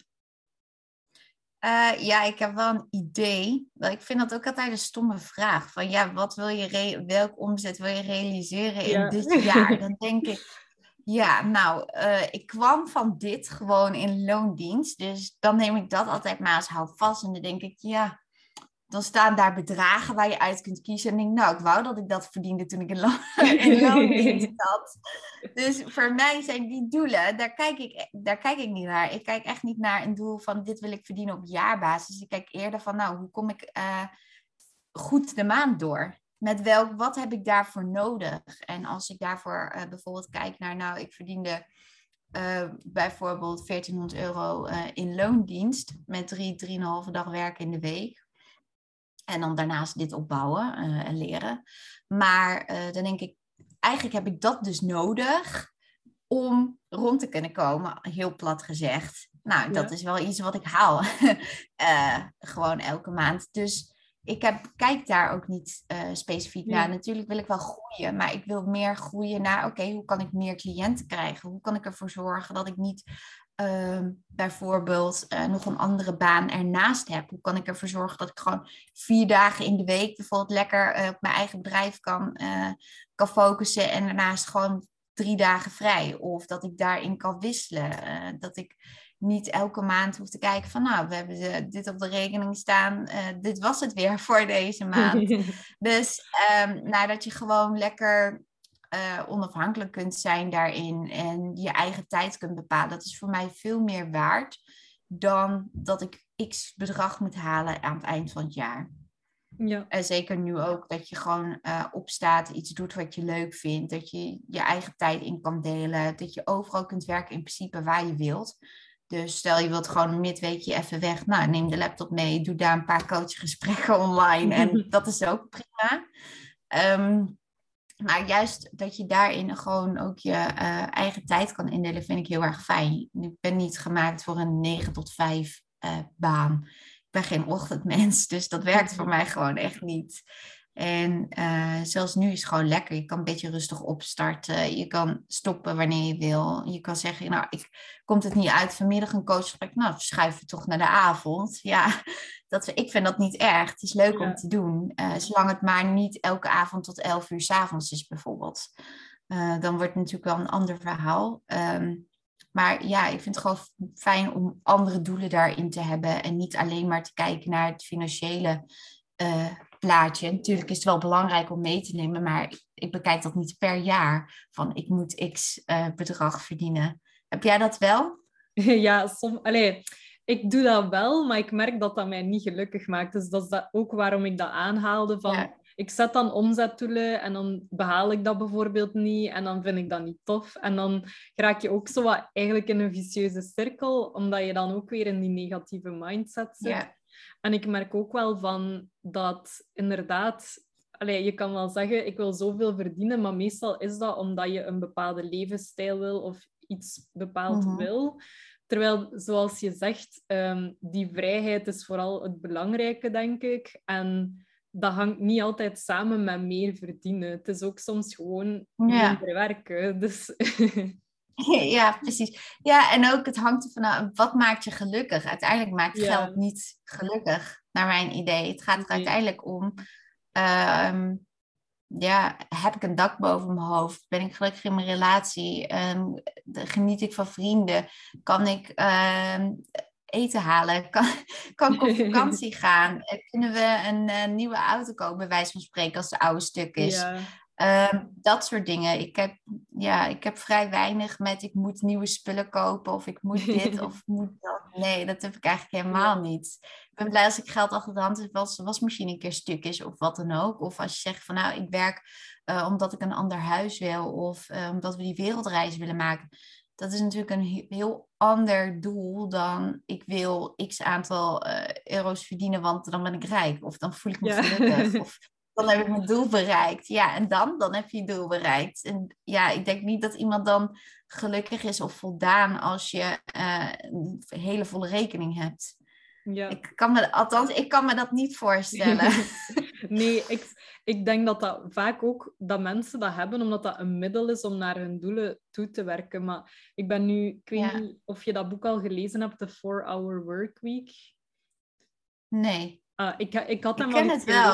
Uh, ja, ik heb wel een idee. Ik vind dat ook altijd een stomme vraag. Van ja, wat wil je welk omzet wil je realiseren in ja. dit jaar? Dan denk ik, ja, nou, uh, ik kwam van dit gewoon in loondienst. Dus dan neem ik dat altijd maar als houvast. En dan denk ik, ja, dan staan daar bedragen waar je uit kunt kiezen. En denk, nou, ik wou dat ik dat verdiende toen ik in, lo in loondienst had. Dus voor mij zijn die doelen, daar kijk, ik, daar kijk ik niet naar. Ik kijk echt niet naar een doel van dit wil ik verdienen op jaarbasis. Ik kijk eerder van, nou, hoe kom ik uh, goed de maand door? Met welk, wat heb ik daarvoor nodig? En als ik daarvoor uh, bijvoorbeeld kijk naar, nou, ik verdiende uh, bijvoorbeeld 1400 euro in loondienst met drie, drieënhalve dag werken in de week en dan daarnaast dit opbouwen uh, en leren. Maar uh, dan denk ik, eigenlijk heb ik dat dus nodig om rond te kunnen komen, heel plat gezegd. Nou, dat is wel iets wat ik haal. uh, gewoon elke maand. Dus ik heb, kijk daar ook niet specifiek naar. Natuurlijk wil ik wel groeien, maar ik wil meer groeien naar, oké, hoe kan ik meer cliënten krijgen? Hoe kan ik ervoor zorgen dat ik niet uh, bijvoorbeeld uh, nog een andere baan ernaast heb? Hoe kan ik ervoor zorgen dat ik gewoon vier dagen in de week bijvoorbeeld lekker uh, op mijn eigen bedrijf kan, eh, kan focussen en daarnaast gewoon drie dagen vrij? Of dat ik daarin kan wisselen. dat ik niet elke maand hoef te kijken van nou, we hebben dit op de rekening staan. dit was het weer voor deze maand. dus um, nou, dat je gewoon lekker uh, onafhankelijk kunt zijn daarin en je eigen tijd kunt bepalen. Dat is voor mij veel meer waard dan dat ik x bedrag moet halen aan het eind van het jaar. Ja. En zeker nu ook dat je gewoon uh, opstaat, iets doet wat je leuk vindt, dat je je eigen tijd in kan delen, dat je overal kunt werken in principe waar je wilt. Dus stel je wilt gewoon een midweekje even weg, nou neem de laptop mee, doe daar een paar coachgesprekken online en dat is ook prima. Um, maar juist dat je daarin gewoon ook je uh, eigen tijd kan indelen, vind ik heel erg fijn. Ik ben niet gemaakt voor een 9 tot 5 uh, baan. Ik ben geen ochtendmens, dus dat werkt voor mij gewoon echt niet. En uh, zelfs nu is het gewoon lekker. Je kan een beetje rustig opstarten. Je kan stoppen wanneer je wil. Je kan zeggen, nou, ik, komt het niet uit vanmiddag een coachgesprek? Nou, schuiven we toch naar de avond. Ja, dat, ik vind dat niet erg. Het is leuk om te doen. Uh, zolang het maar niet elke avond tot 11 uur s avonds is bijvoorbeeld. Uh, dan wordt het natuurlijk wel een ander verhaal. Um, maar ja, ik vind het gewoon fijn om andere doelen daarin te hebben. En niet alleen maar te kijken naar het financiële uh, plaatje. Natuurlijk is het wel belangrijk om mee te nemen, maar ik bekijk dat niet per jaar. Van ik moet x uh, bedrag verdienen. Heb jij dat wel? Ja, som, allez, ik doe dat wel, maar ik merk dat dat mij niet gelukkig maakt. Dus dat is dat ook waarom ik dat aanhaalde. Van, ja. Ik zet dan omzetdoelen en dan behaal ik dat bijvoorbeeld niet en dan vind ik dat niet tof. En dan raak je ook zo wat eigenlijk in een vicieuze cirkel, omdat je dan ook weer in die negatieve mindset zit. Ja. En ik merk ook wel van dat inderdaad, allez, je kan wel zeggen, ik wil zoveel verdienen, maar meestal is dat omdat je een bepaalde levensstijl wil of iets bepaald mm -hmm. wil. Terwijl, zoals je zegt, um, die vrijheid is vooral het belangrijke, denk ik. En dat hangt niet altijd samen met meer verdienen. Het is ook soms gewoon ja. minder werken. Dus... Ja, precies. Ja, en ook het hangt ervan af, wat maakt je gelukkig? Uiteindelijk maakt ja. geld niet gelukkig, naar mijn idee. Het gaat er uiteindelijk om, um, ja, heb ik een dak boven mijn hoofd? Ben ik gelukkig in mijn relatie? Um, geniet ik van vrienden? Kan ik um, eten halen? Kan, kan ik op vakantie gaan? Kunnen we een, een, nieuwe auto kopen, bij wijze van spreken, als de oude stuk is? Ja. Um, dat soort dingen. Ik heb, ja, ik heb vrij weinig met ik moet nieuwe spullen kopen of ik moet dit of moet dat. Nee, dat heb ik eigenlijk helemaal niet. Ik ben blij als ik geld achter de hand heb als de wasmachine een keer stuk is of wat dan ook. Of als je zegt van nou, ik werk uh, omdat ik een ander huis wil of uh, omdat we die wereldreis willen maken. Dat is natuurlijk een heel ander doel dan ik wil x aantal uh, euro's verdienen, want dan ben ik rijk. Of dan voel ik me ja. gelukkig. Of dan heb ik mijn doel bereikt. Ja, en dan? Dan heb je je doel bereikt. En ja, ik denk niet dat iemand dan gelukkig is of voldaan als je uh, een hele volle rekening hebt. Ja. Ik kan me, althans, ik kan me dat niet voorstellen. nee, ik, ik denk dat dat vaak ook dat mensen dat hebben, omdat dat een middel is om naar hun doelen toe te werken. Maar ik ben nu, ik weet ja. niet of je dat boek al gelezen hebt, The 4-Hour Work Week. Nee. Uh, ik, ik had hem ik al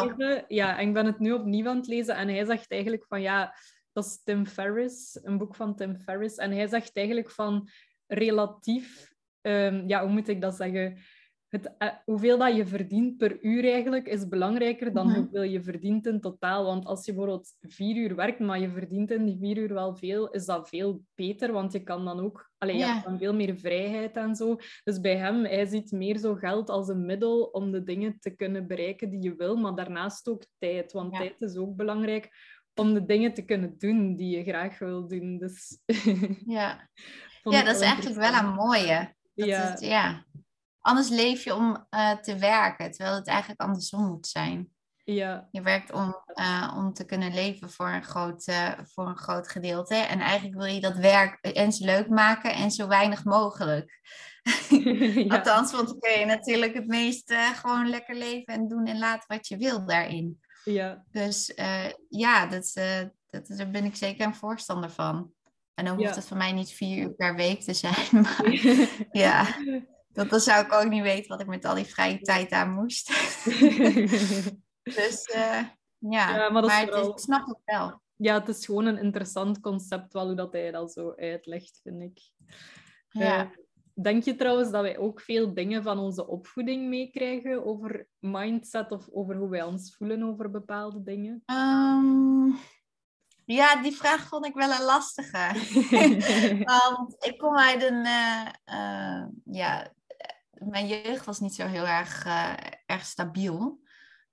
gelezen. Ja, en ik ben het nu opnieuw aan het lezen. En hij zegt eigenlijk van ja, dat is Tim Ferriss, een boek van Tim Ferriss. En hij zegt eigenlijk van relatief, um, ja, hoe moet ik dat zeggen? Het, eh, hoeveel dat je verdient per uur eigenlijk is belangrijker dan Mhm. hoeveel je verdient in totaal. Want als je bijvoorbeeld vier uur werkt, maar je verdient in die vier uur wel veel, is dat veel beter. Want je kan dan ook, allee, je Ja. hebt dan veel meer vrijheid en zo. Dus bij hem, hij ziet meer zo geld als een middel om de dingen te kunnen bereiken die je wil, maar daarnaast ook tijd. Want Ja. tijd is ook belangrijk om de dingen te kunnen doen die je graag wil doen. Dus Ja. ja, dat is eigenlijk wel een mooie. Dat Ja. het- ja. Anders leef je om eh, te werken, terwijl het eigenlijk andersom moet zijn. Ja, Je werkt om, eh, om te kunnen leven voor een, groot, eh, voor een groot gedeelte. En eigenlijk wil je dat werk eens leuk maken en zo weinig mogelijk. ja. Althans, want dan kun je natuurlijk het meest gewoon lekker leven en doen en laten wat je wil daarin. ja. Dus ja, dat, dat, daar ben ik zeker een voorstander van. En dan hoeft Ja. het voor mij niet vier uur per week te zijn. Maar ja, dat, dan zou ik ook niet weten wat ik met al die vrije tijd aan moest. dus eh, ja, Ja, maar het is- ik snap het wel. ja, het is gewoon een interessant concept, wel hoe dat hij dat zo uitlegt, vind ik. Ja. Eh, denk je trouwens dat wij ook veel dingen van onze opvoeding meekrijgen over mindset of over hoe wij ons voelen over bepaalde dingen? Ehm, ja, die vraag vond ik wel een lastige. Want ik kom uit een. eh, ja, mijn jeugd was niet zo heel erg, eh, erg stabiel.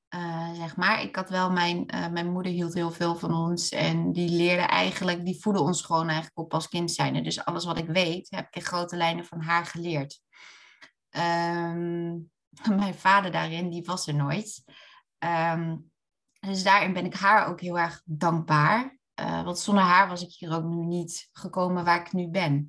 eh, zeg maar. Ik had wel mijn, eh, mijn moeder hield heel veel van ons en die leerde eigenlijk, die voedde ons gewoon eigenlijk op als kind zijnde. Dus alles wat ik weet, heb ik in grote lijnen van haar geleerd. Ehm, mijn vader daarin, die was er nooit. Ehm, dus daarin ben ik haar ook heel erg dankbaar. Want zonder haar was ik hier ook nu niet gekomen waar ik nu ben.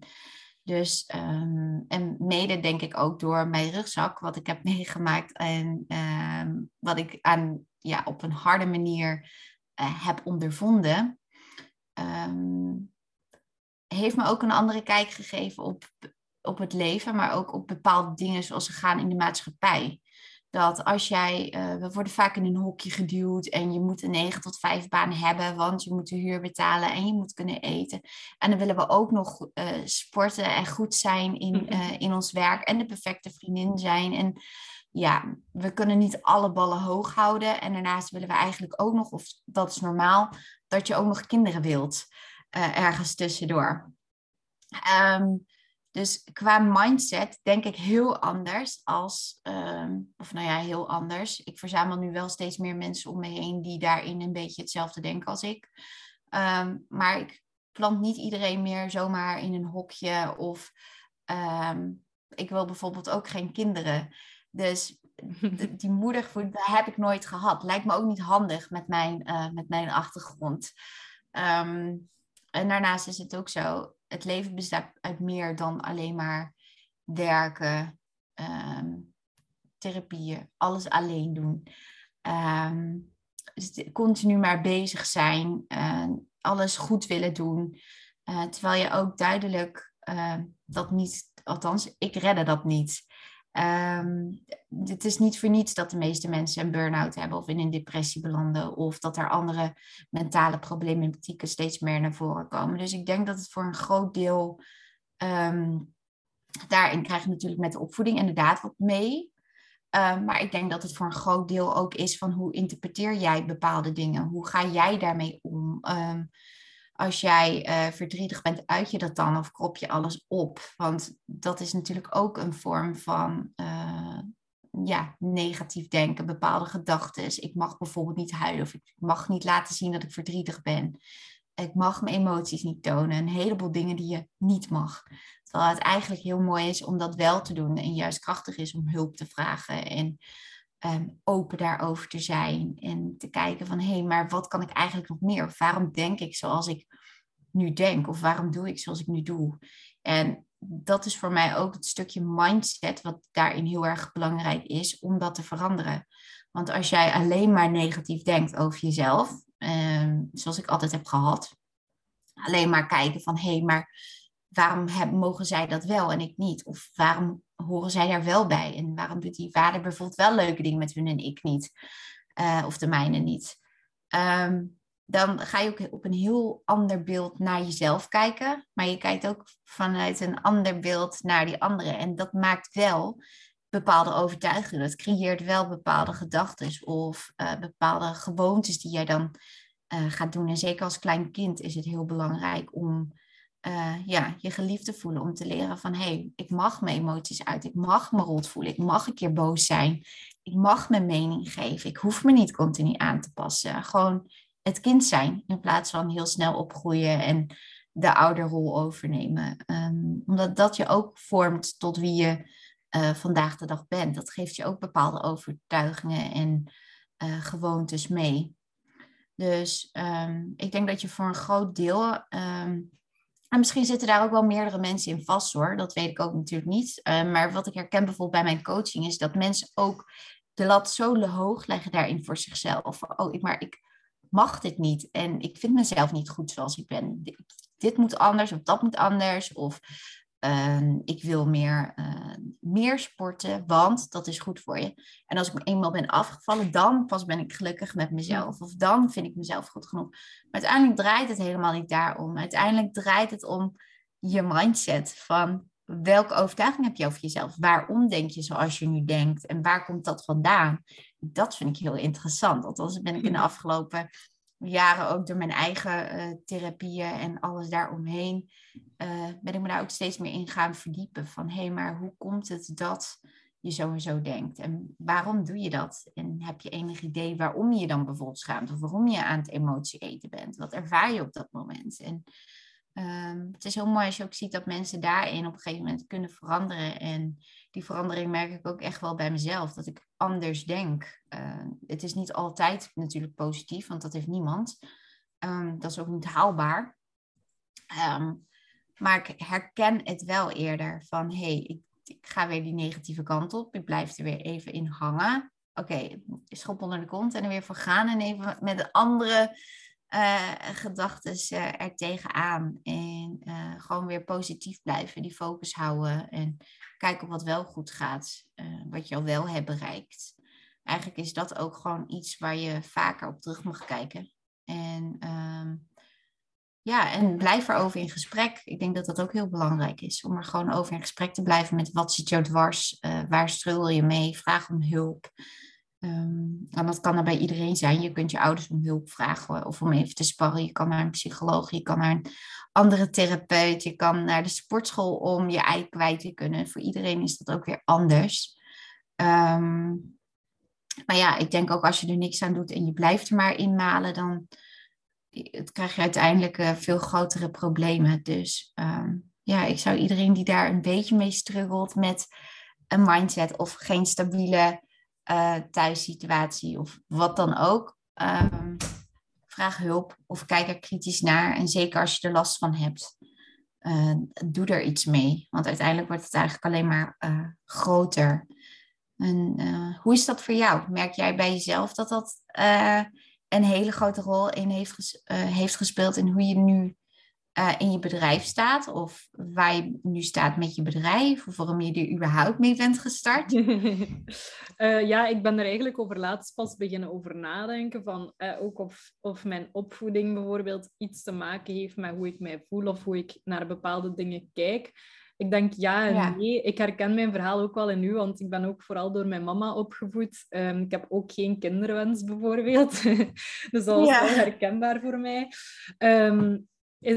Dus, ehm, en mede denk ik ook door mijn rugzak, wat ik heb meegemaakt en ehm, wat ik aan, ja, op een harde manier eh, heb ondervonden, ehm, heeft me ook een andere kijk gegeven op, op het leven, maar ook op bepaalde dingen zoals ze gaan in de maatschappij. Dat als jij, eh, we worden vaak in een hokje geduwd en je moet een 9 tot 5 baan hebben, want je moet de huur betalen en je moet kunnen eten. En dan willen we ook nog eh, sporten en goed zijn in, eh, in ons werk en de perfecte vriendin zijn. En ja, we kunnen niet alle ballen hoog houden. En daarnaast willen we eigenlijk ook nog, of dat is normaal, dat je ook nog kinderen wilt ergens tussendoor. Ehm, dus qua mindset denk ik heel anders als, ehm, of nou ja, heel anders. Ik verzamel nu wel steeds meer mensen om me heen die daarin een beetje hetzelfde denken als ik. Ehm, maar ik plant niet iedereen meer zomaar in een hokje of ehm, ik wil bijvoorbeeld ook geen kinderen. Dus die moedergevoel, heb ik nooit gehad. Lijkt me ook niet handig met mijn, eh, met mijn achtergrond. En daarnaast is het ook zo, het leven bestaat uit meer dan alleen maar werken, ehm, therapieën, alles alleen doen. Ehm, dus continu maar bezig zijn, eh, alles goed willen doen. Eh, terwijl je ook duidelijk eh, dat niet, althans, ik redde dat niet. Ehm, het is niet voor niets dat de meeste mensen een burn-out hebben of in een depressie belanden. Of dat er andere mentale problematieken steeds meer naar voren komen. Dus ik denk dat het voor een groot deel. ehm, daarin krijg je natuurlijk met de opvoeding inderdaad wat mee. Ehm, maar ik denk dat het voor een groot deel ook is van hoe interpreteer jij bepaalde dingen? Hoe ga jij daarmee om? Als jij eh, verdrietig bent, uit je dat dan of krop je alles op? Want dat is natuurlijk ook een vorm van eh, ja, negatief denken, bepaalde gedachten. Ik mag bijvoorbeeld niet huilen of ik mag niet laten zien dat ik verdrietig ben. Ik mag mijn emoties niet tonen. Een heleboel dingen die je niet mag. Terwijl het eigenlijk heel mooi is om dat wel te doen en juist krachtig is om hulp te vragen en ehm, open daarover te zijn en te kijken van hé, hey, maar wat kan ik eigenlijk nog meer? Waarom denk ik zoals ik nu denk? Of waarom doe ik zoals ik nu doe? En dat is voor mij ook het stukje mindset wat daarin heel erg belangrijk is om dat te veranderen. Want als jij alleen maar negatief denkt over jezelf, ehm, zoals ik altijd heb gehad, alleen maar kijken van hé, hey, maar waarom mogen zij dat wel en ik niet? Of waarom horen zij daar wel bij? En waarom doet die vader bijvoorbeeld wel leuke dingen met hun en ik niet? Uh, of de mijne niet? Um, dan ga je ook op een heel ander beeld naar jezelf kijken. Maar je kijkt ook vanuit een ander beeld naar die anderen. En dat maakt wel bepaalde overtuigingen. Het creëert wel bepaalde gedachten of uh, bepaalde gewoontes die jij dan uh, gaat doen. En zeker als klein kind is het heel belangrijk om uh, ja, je geliefd te voelen. Om te leren van hé, hey, ik mag mijn emoties uit. Ik mag me rot voelen. Ik mag een keer boos zijn. Ik mag mijn mening geven. Ik hoef me niet continu aan te passen. Gewoon het kind zijn in plaats van heel snel opgroeien en de ouderrol overnemen. Um, omdat dat je ook vormt tot wie je uh, vandaag de dag bent. Dat geeft je ook bepaalde overtuigingen en uh, gewoontes mee. Dus um, ik denk dat je voor een groot deel. Um, en misschien zitten daar ook wel meerdere mensen in vast hoor. Dat weet ik ook natuurlijk niet. Uh, maar wat ik herken bijvoorbeeld bij mijn coaching is dat mensen ook de lat zo hoog leggen daarin voor zichzelf. Oh, ik, maar ik mag dit niet. En ik vind mezelf niet goed zoals ik ben. Dit moet anders of dat moet anders. Of Ehm, ik wil meer, uh, meer sporten, want dat is goed voor je. En als ik eenmaal ben afgevallen, dan pas ben ik gelukkig met mezelf. Of dan vind ik mezelf goed genoeg. Maar uiteindelijk draait het helemaal niet daarom. Uiteindelijk draait het om je mindset. Van welke overtuiging heb je over jezelf? Waarom denk je zoals je nu denkt? En waar komt dat vandaan? Dat vind ik heel interessant. Althans, ben ik in de afgelopen jaren ook door mijn eigen uh, therapieën en alles daaromheen, uh, ben ik me daar ook steeds meer in gaan verdiepen. Van hé, hey, maar hoe komt het dat je zo en zo denkt? En waarom doe je dat? En heb je enig idee waarom je dan bijvoorbeeld schaamt? Of waarom je aan het emotie eten bent? Wat ervaar je op dat moment? En um, het is heel mooi als je ook ziet dat mensen daarin op een gegeven moment kunnen veranderen. En die verandering merk ik ook echt wel bij mezelf. Dat ik anders denk. Uh, het is niet altijd natuurlijk positief, want dat heeft niemand. Um, dat is ook niet haalbaar. Um, maar ik herken het wel eerder van hé, hey, ik, ik, ga weer die negatieve kant op. Ik blijf er weer even in hangen. Oké, okay, schop onder de kont en er weer voor gaan en even met de andere uh, gedachten uh, er tegenaan. En uh, gewoon weer positief blijven, die focus houden en kijken wat wel goed gaat, wat je al wel hebt bereikt. Eigenlijk is dat ook gewoon iets waar je vaker op terug mag kijken. En um, ja, en blijf erover in gesprek. Ik denk dat dat ook heel belangrijk is. Om er gewoon over in gesprek te blijven met wat zit jou dwars, waar strul je mee, vraag om hulp. Um, en dat kan er bij iedereen zijn. Je kunt je ouders om hulp vragen of om even te sparren. Je kan naar een psycholoog, je kan naar een andere therapeut, je kan naar de sportschool om je ei kwijt te kunnen. Voor iedereen is dat ook weer anders. Um, maar ja, ik denk ook als je er niks aan doet en je blijft er maar inmalen, dan het krijg je uiteindelijk uh, veel grotere problemen. Dus um, ja, ik zou iedereen die daar een beetje mee struggelt met een mindset of geen stabiele uh, thuissituatie of wat dan ook. Um, vraag hulp of kijk er kritisch naar. En zeker als je er last van hebt, uh, doe er iets mee. Want uiteindelijk wordt het eigenlijk alleen maar uh, groter. En hoe is dat voor jou? Merk jij bij jezelf dat dat een hele grote rol in heeft, heeft gespeeld in hoe je nu uh, in je bedrijf staat of waar je nu staat met je bedrijf of waarom je er überhaupt mee bent gestart? uh, ja, ik ben er eigenlijk over laatst pas beginnen over nadenken van uh, ook of, of mijn opvoeding bijvoorbeeld iets te maken heeft met hoe ik mij voel of hoe ik naar bepaalde dingen kijk. Ik denk ja en nee. Ik herken mijn verhaal ook wel in u, want ik ben ook vooral door mijn mama opgevoed. Um, ik heb ook geen kinderwens bijvoorbeeld. dus dat was ja. wel herkenbaar voor mij. Um,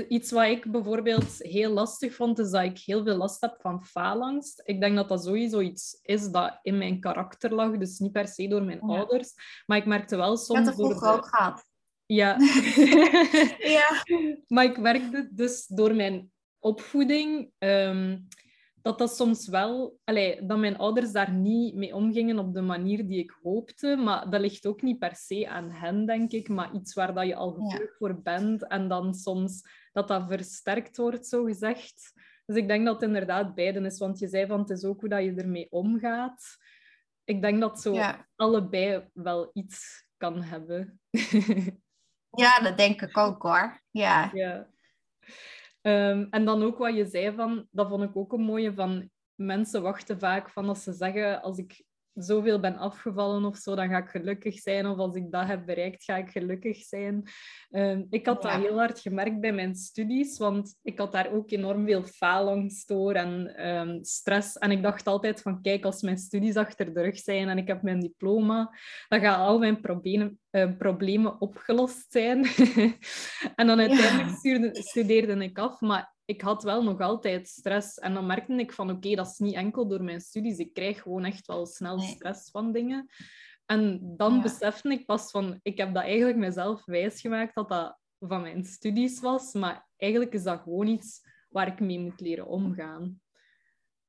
Iets wat ik bijvoorbeeld heel lastig vond, is dat ik heel veel last heb van faalangst. Ik denk dat dat sowieso iets is dat in mijn karakter lag, dus niet per se door mijn ouders. Maar ik merkte wel soms... Dat het vroeger ook gehad. Ja. ja. Maar ik merkte dus door mijn opvoeding... Um, dat dat soms wel, allee, dat mijn ouders daar niet mee omgingen op de manier die ik hoopte. Maar dat ligt ook niet per se aan hen, denk ik, maar iets waar dat je al gevoelig ja. voor bent en dan soms dat dat versterkt wordt, zo gezegd. Dus ik denk dat het inderdaad beiden is, want je zei van het is ook hoe dat je ermee omgaat. Ik denk dat zo ja. allebei wel iets kan hebben. ja, dat denk ik ook hoor. Ja. ja. Um, en dan ook wat je zei van, dat vond ik ook een mooie van mensen wachten vaak van als ze zeggen, als ik zoveel ben afgevallen of zo, dan ga ik gelukkig zijn. Of als ik dat heb bereikt, ga ik gelukkig zijn. Ehm, ik had dat heel hard gemerkt bij mijn studies, want ik had daar ook enorm veel faalangst door en ehm, stress. En ik dacht altijd van, kijk, als mijn studies achter de rug zijn en ik heb mijn diploma, dan gaan al mijn problemen, uh, problemen opgelost zijn. en dan uiteindelijk studeerde ik af, maar ik had wel nog altijd stress. En dan merkte ik van, oké, dat is niet enkel door mijn studies. Ik krijg gewoon echt wel snel stress van dingen. En dan besefte ik pas van, ik heb dat eigenlijk mezelf wijsgemaakt dat dat van mijn studies was. Maar eigenlijk is dat gewoon iets waar ik mee moet leren omgaan.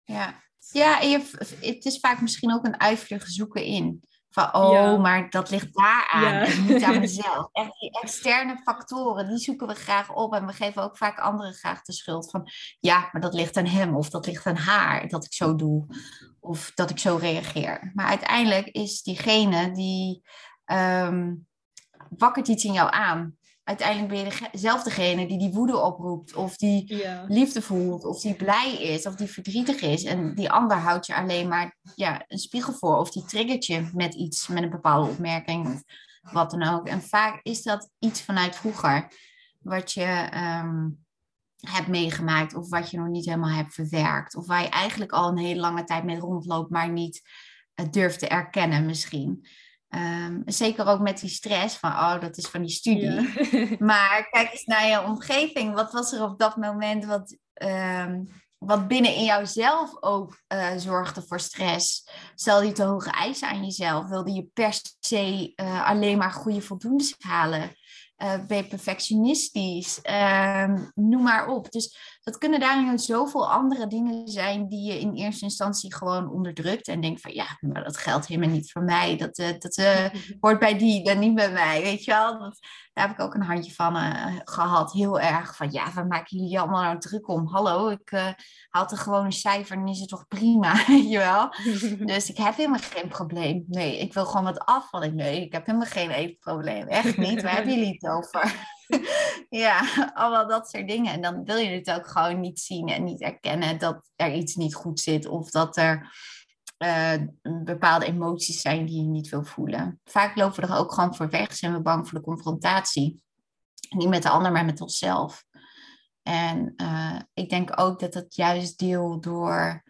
Ja, ja je, het is vaak misschien ook een uivige zoeken in. Van, oh, maar dat ligt daar aan en niet aan mezelf. Echt die externe factoren, die zoeken we graag op. En we geven ook vaak anderen graag de schuld van... Ja, maar dat ligt aan hem of dat ligt aan haar dat ik zo doe. Of dat ik zo reageer. Maar uiteindelijk is diegene die... Um, wakkert iets in jou aan uiteindelijk ben je zelf degene die die woede oproept, of die liefde voelt, of die blij is, of die verdrietig is. En die ander houdt je alleen maar ja, een spiegel voor, of die triggert je met iets, met een bepaalde opmerking, of wat dan ook. En vaak is dat iets vanuit vroeger, wat je ehm, hebt meegemaakt, of wat je nog niet helemaal hebt verwerkt, of waar je eigenlijk al een hele lange tijd mee rondloopt, maar niet uh, durft te erkennen misschien. Um, zeker ook met die stress van, oh, dat is van die studie. maar kijk eens naar je omgeving. Wat was er op dat moment wat, um, wat binnen in jouzelf ook uh, zorgde voor stress? Stel je te hoge eisen aan jezelf? Wilde je per se uh, alleen maar goede voldoendes halen? uh, ben je perfectionistisch, uh, noem maar op. Dus dat kunnen daarin zoveel andere dingen zijn die je in eerste instantie gewoon onderdrukt en denkt van ja, maar dat geldt helemaal niet voor mij. Dat, uh, dat uh, hoort bij die en niet bij mij, weet je wel. Dat, daar heb ik ook een handje van uh, gehad. Heel erg van, ja, waar maken jullie allemaal nou druk om? Hallo, ik haal er gewoon een cijfer en is het toch prima, weet je wel? dus ik heb helemaal geen probleem. Nee, ik wil gewoon wat afvallen. Nee, ik heb helemaal geen eetprobleem. Echt niet. Waar hebben jullie het over? ja, allemaal dat soort dingen. En dan wil je het ook gewoon niet zien en niet erkennen dat er iets niet goed zit. Of dat er uh, bepaalde emoties zijn die je niet wil voelen. Vaak lopen we er ook gewoon voor weg, zijn we bang voor de confrontatie. Niet met de ander, maar met onszelf. En uh, ik denk ook dat het juist deel door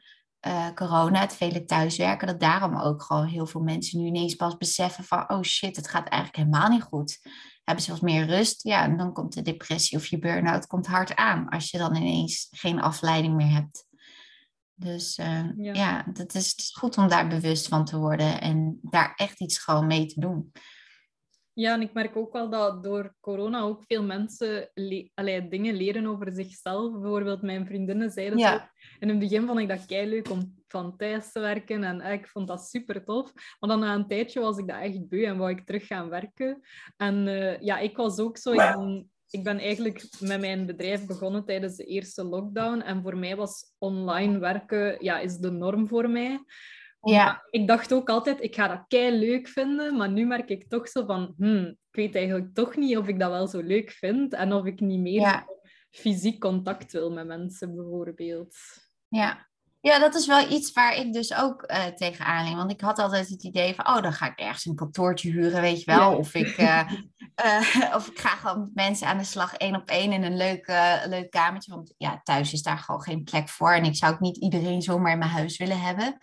uh, corona, het vele thuiswerken, dat daarom ook gewoon heel veel mensen nu ineens pas beseffen van, oh shit, het gaat eigenlijk helemaal niet goed. Hebben ze wat meer rust? Ja, en dan komt de depressie of je burn-out komt hard aan als je dan ineens geen afleiding meer hebt. Dus uh, ja, ja dat is, het is goed om daar bewust van te worden en daar echt iets gewoon mee te doen. Ja, en ik merk ook wel dat door corona ook veel mensen le dingen leren over zichzelf. Bijvoorbeeld mijn vriendinnen zeiden ja. zo... In het begin vond ik dat kei leuk om van thuis te werken en ik vond dat super tof. Maar dan na een tijdje was ik dat echt beu en wou ik terug gaan werken. En uh, ja, ik was ook zo... Ik ik ben eigenlijk met mijn bedrijf begonnen tijdens de eerste lockdown. En voor mij was online werken ja, is de norm voor mij. Ja. ik dacht ook altijd, ik ga dat kei leuk vinden. Maar nu merk ik toch zo van, hmm, ik weet eigenlijk toch niet of ik dat wel zo leuk vind. En of ik niet meer fysiek contact wil met mensen, bijvoorbeeld. Ja, ja, dat is wel iets waar ik dus ook uh, tegenaan liep. Want ik had altijd het idee van, oh, dan ga ik ergens een kantoortje huren, weet je wel. Of, ik, uh, uh, of ik ga gewoon met mensen aan de slag één op één in een leuk, leuk kamertje. Want ja, thuis is daar gewoon geen plek voor. En ik zou ook niet iedereen zomaar in mijn huis willen hebben.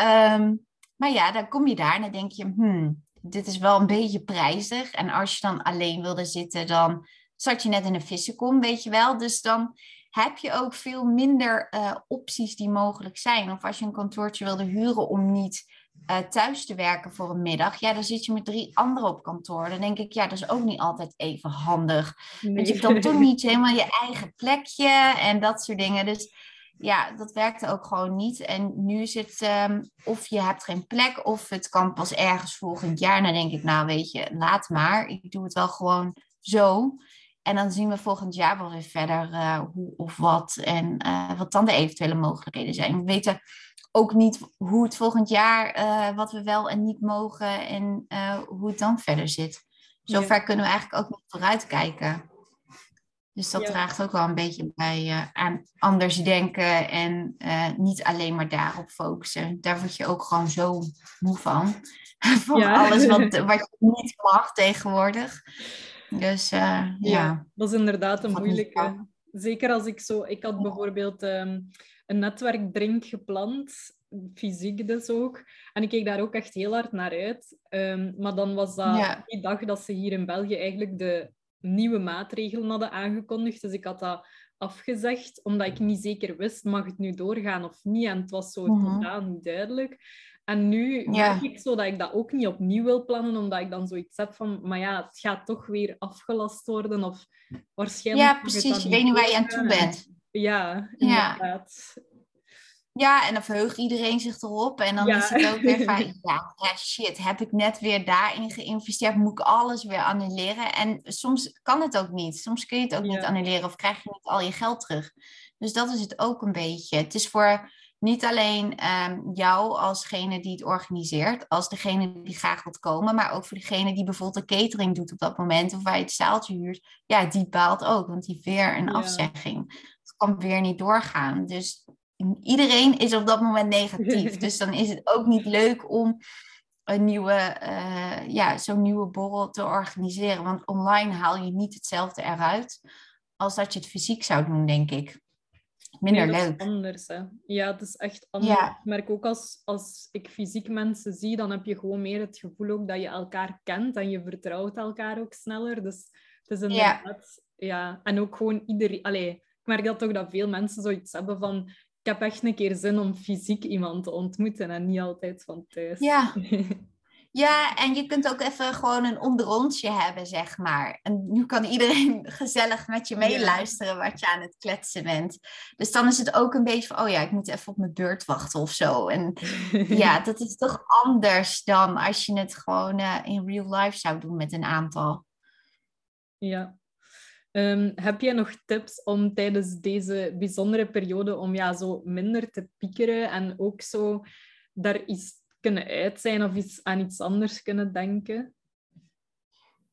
Um, maar ja, dan kom je daar en dan denk je, hmm, dit is wel een beetje prijzig. En als je dan alleen wilde zitten, dan zat je net in een vissenkom, weet je wel. Dus dan heb je ook veel minder uh, opties die mogelijk zijn. Of als je een kantoortje wilde huren om niet uh, thuis te werken voor een middag, ja, dan zit je met drie anderen op kantoor. Dan denk ik, ja, dat is ook niet altijd even handig. Nee. Want je hebt dan toch niet helemaal je eigen plekje en dat soort dingen. Dus ja, dat werkte ook gewoon niet. En nu is het um, of je hebt geen plek, of het kan pas ergens volgend jaar. Dan denk ik, nou weet je, laat maar. Ik doe het wel gewoon zo. En dan zien we volgend jaar wel weer verder uh, hoe of wat en uh, wat dan de eventuele mogelijkheden zijn. We weten ook niet hoe het volgend jaar, uh, wat we wel en niet mogen en hoe het dan verder zit. Zover ja. kunnen we eigenlijk ook nog vooruitkijken. Dus dat draagt ook wel een beetje bij uh, aan anders denken en uh, niet alleen maar daarop focussen. Daar word je ook gewoon zo moe van. van alles wat, wat je niet mag tegenwoordig. Dus uh, ja. ja. Dat is inderdaad een moeilijke. Zeker als ik zo... Ik had bijvoorbeeld um, een netwerkdrink gepland fysiek dus ook. En ik keek daar ook echt heel hard naar uit. Um, maar dan was dat ja. die dag dat ze hier in België eigenlijk de nieuwe maatregelen hadden aangekondigd. Dus ik had dat afgezegd, omdat ik niet zeker wist, mag het nu doorgaan of niet? En het was zo mm -hmm. totaal niet duidelijk. En nu ja. merk ik zo dat ik dat ook niet opnieuw wil plannen, omdat ik dan zoiets heb van, maar ja, het gaat toch weer afgelast worden of waarschijnlijk... Ja, precies. Je weet niet waar je aan toe bent. Ja, inderdaad. Ja. Ja, en dan verheugt iedereen zich erop. En dan is het ook weer van, ja, shit, heb ik net weer daarin geïnvesteerd? Moet ik alles weer annuleren? En soms kan het ook niet. Soms kun je het ook niet annuleren of krijg je niet al je geld terug. Dus dat is het ook een beetje. Het is voor niet alleen um, jou alsgene die het organiseert, als degene die graag wilt komen, maar ook voor degene die bijvoorbeeld een catering doet op dat moment of waar je het zaaltje huurt. Ja, die baalt ook, want die weer een afzegging. Het kan weer niet doorgaan. Dus iedereen is op dat moment negatief. dus dan is het ook niet leuk om een nieuwe, uh, ja, zo'n nieuwe borrel te organiseren. Want online haal je niet hetzelfde eruit als dat je het fysiek zou doen, denk ik. Minder nee, leuk. anders, hè. Ja, het is echt anders. Ja. Ik merk ook als, als ik fysiek mensen zie, dan heb je gewoon meer het gevoel ook dat je elkaar kent en je vertrouwt elkaar ook sneller. Dus het is inderdaad... Ja. ja. En ook gewoon iedereen... Allee, ik merk dat toch dat veel mensen zoiets hebben van ik heb echt een keer zin om fysiek iemand te ontmoeten en niet altijd van thuis. Ja. Ja, en je kunt ook even gewoon een onderontje hebben, zeg maar. En nu kan iedereen gezellig met je meeluisteren wat je aan het kletsen bent. Dus dan is het ook een beetje van, oh ja, ik moet even op mijn beurt wachten of zo. En ja, dat is toch anders dan als je het gewoon uh, in real life zou doen met een aantal. Ja, Um, heb jij nog tips om tijdens deze bijzondere periode om ja, zo minder te piekeren en ook zo daar iets kunnen uit zijn of iets, aan iets anders kunnen denken?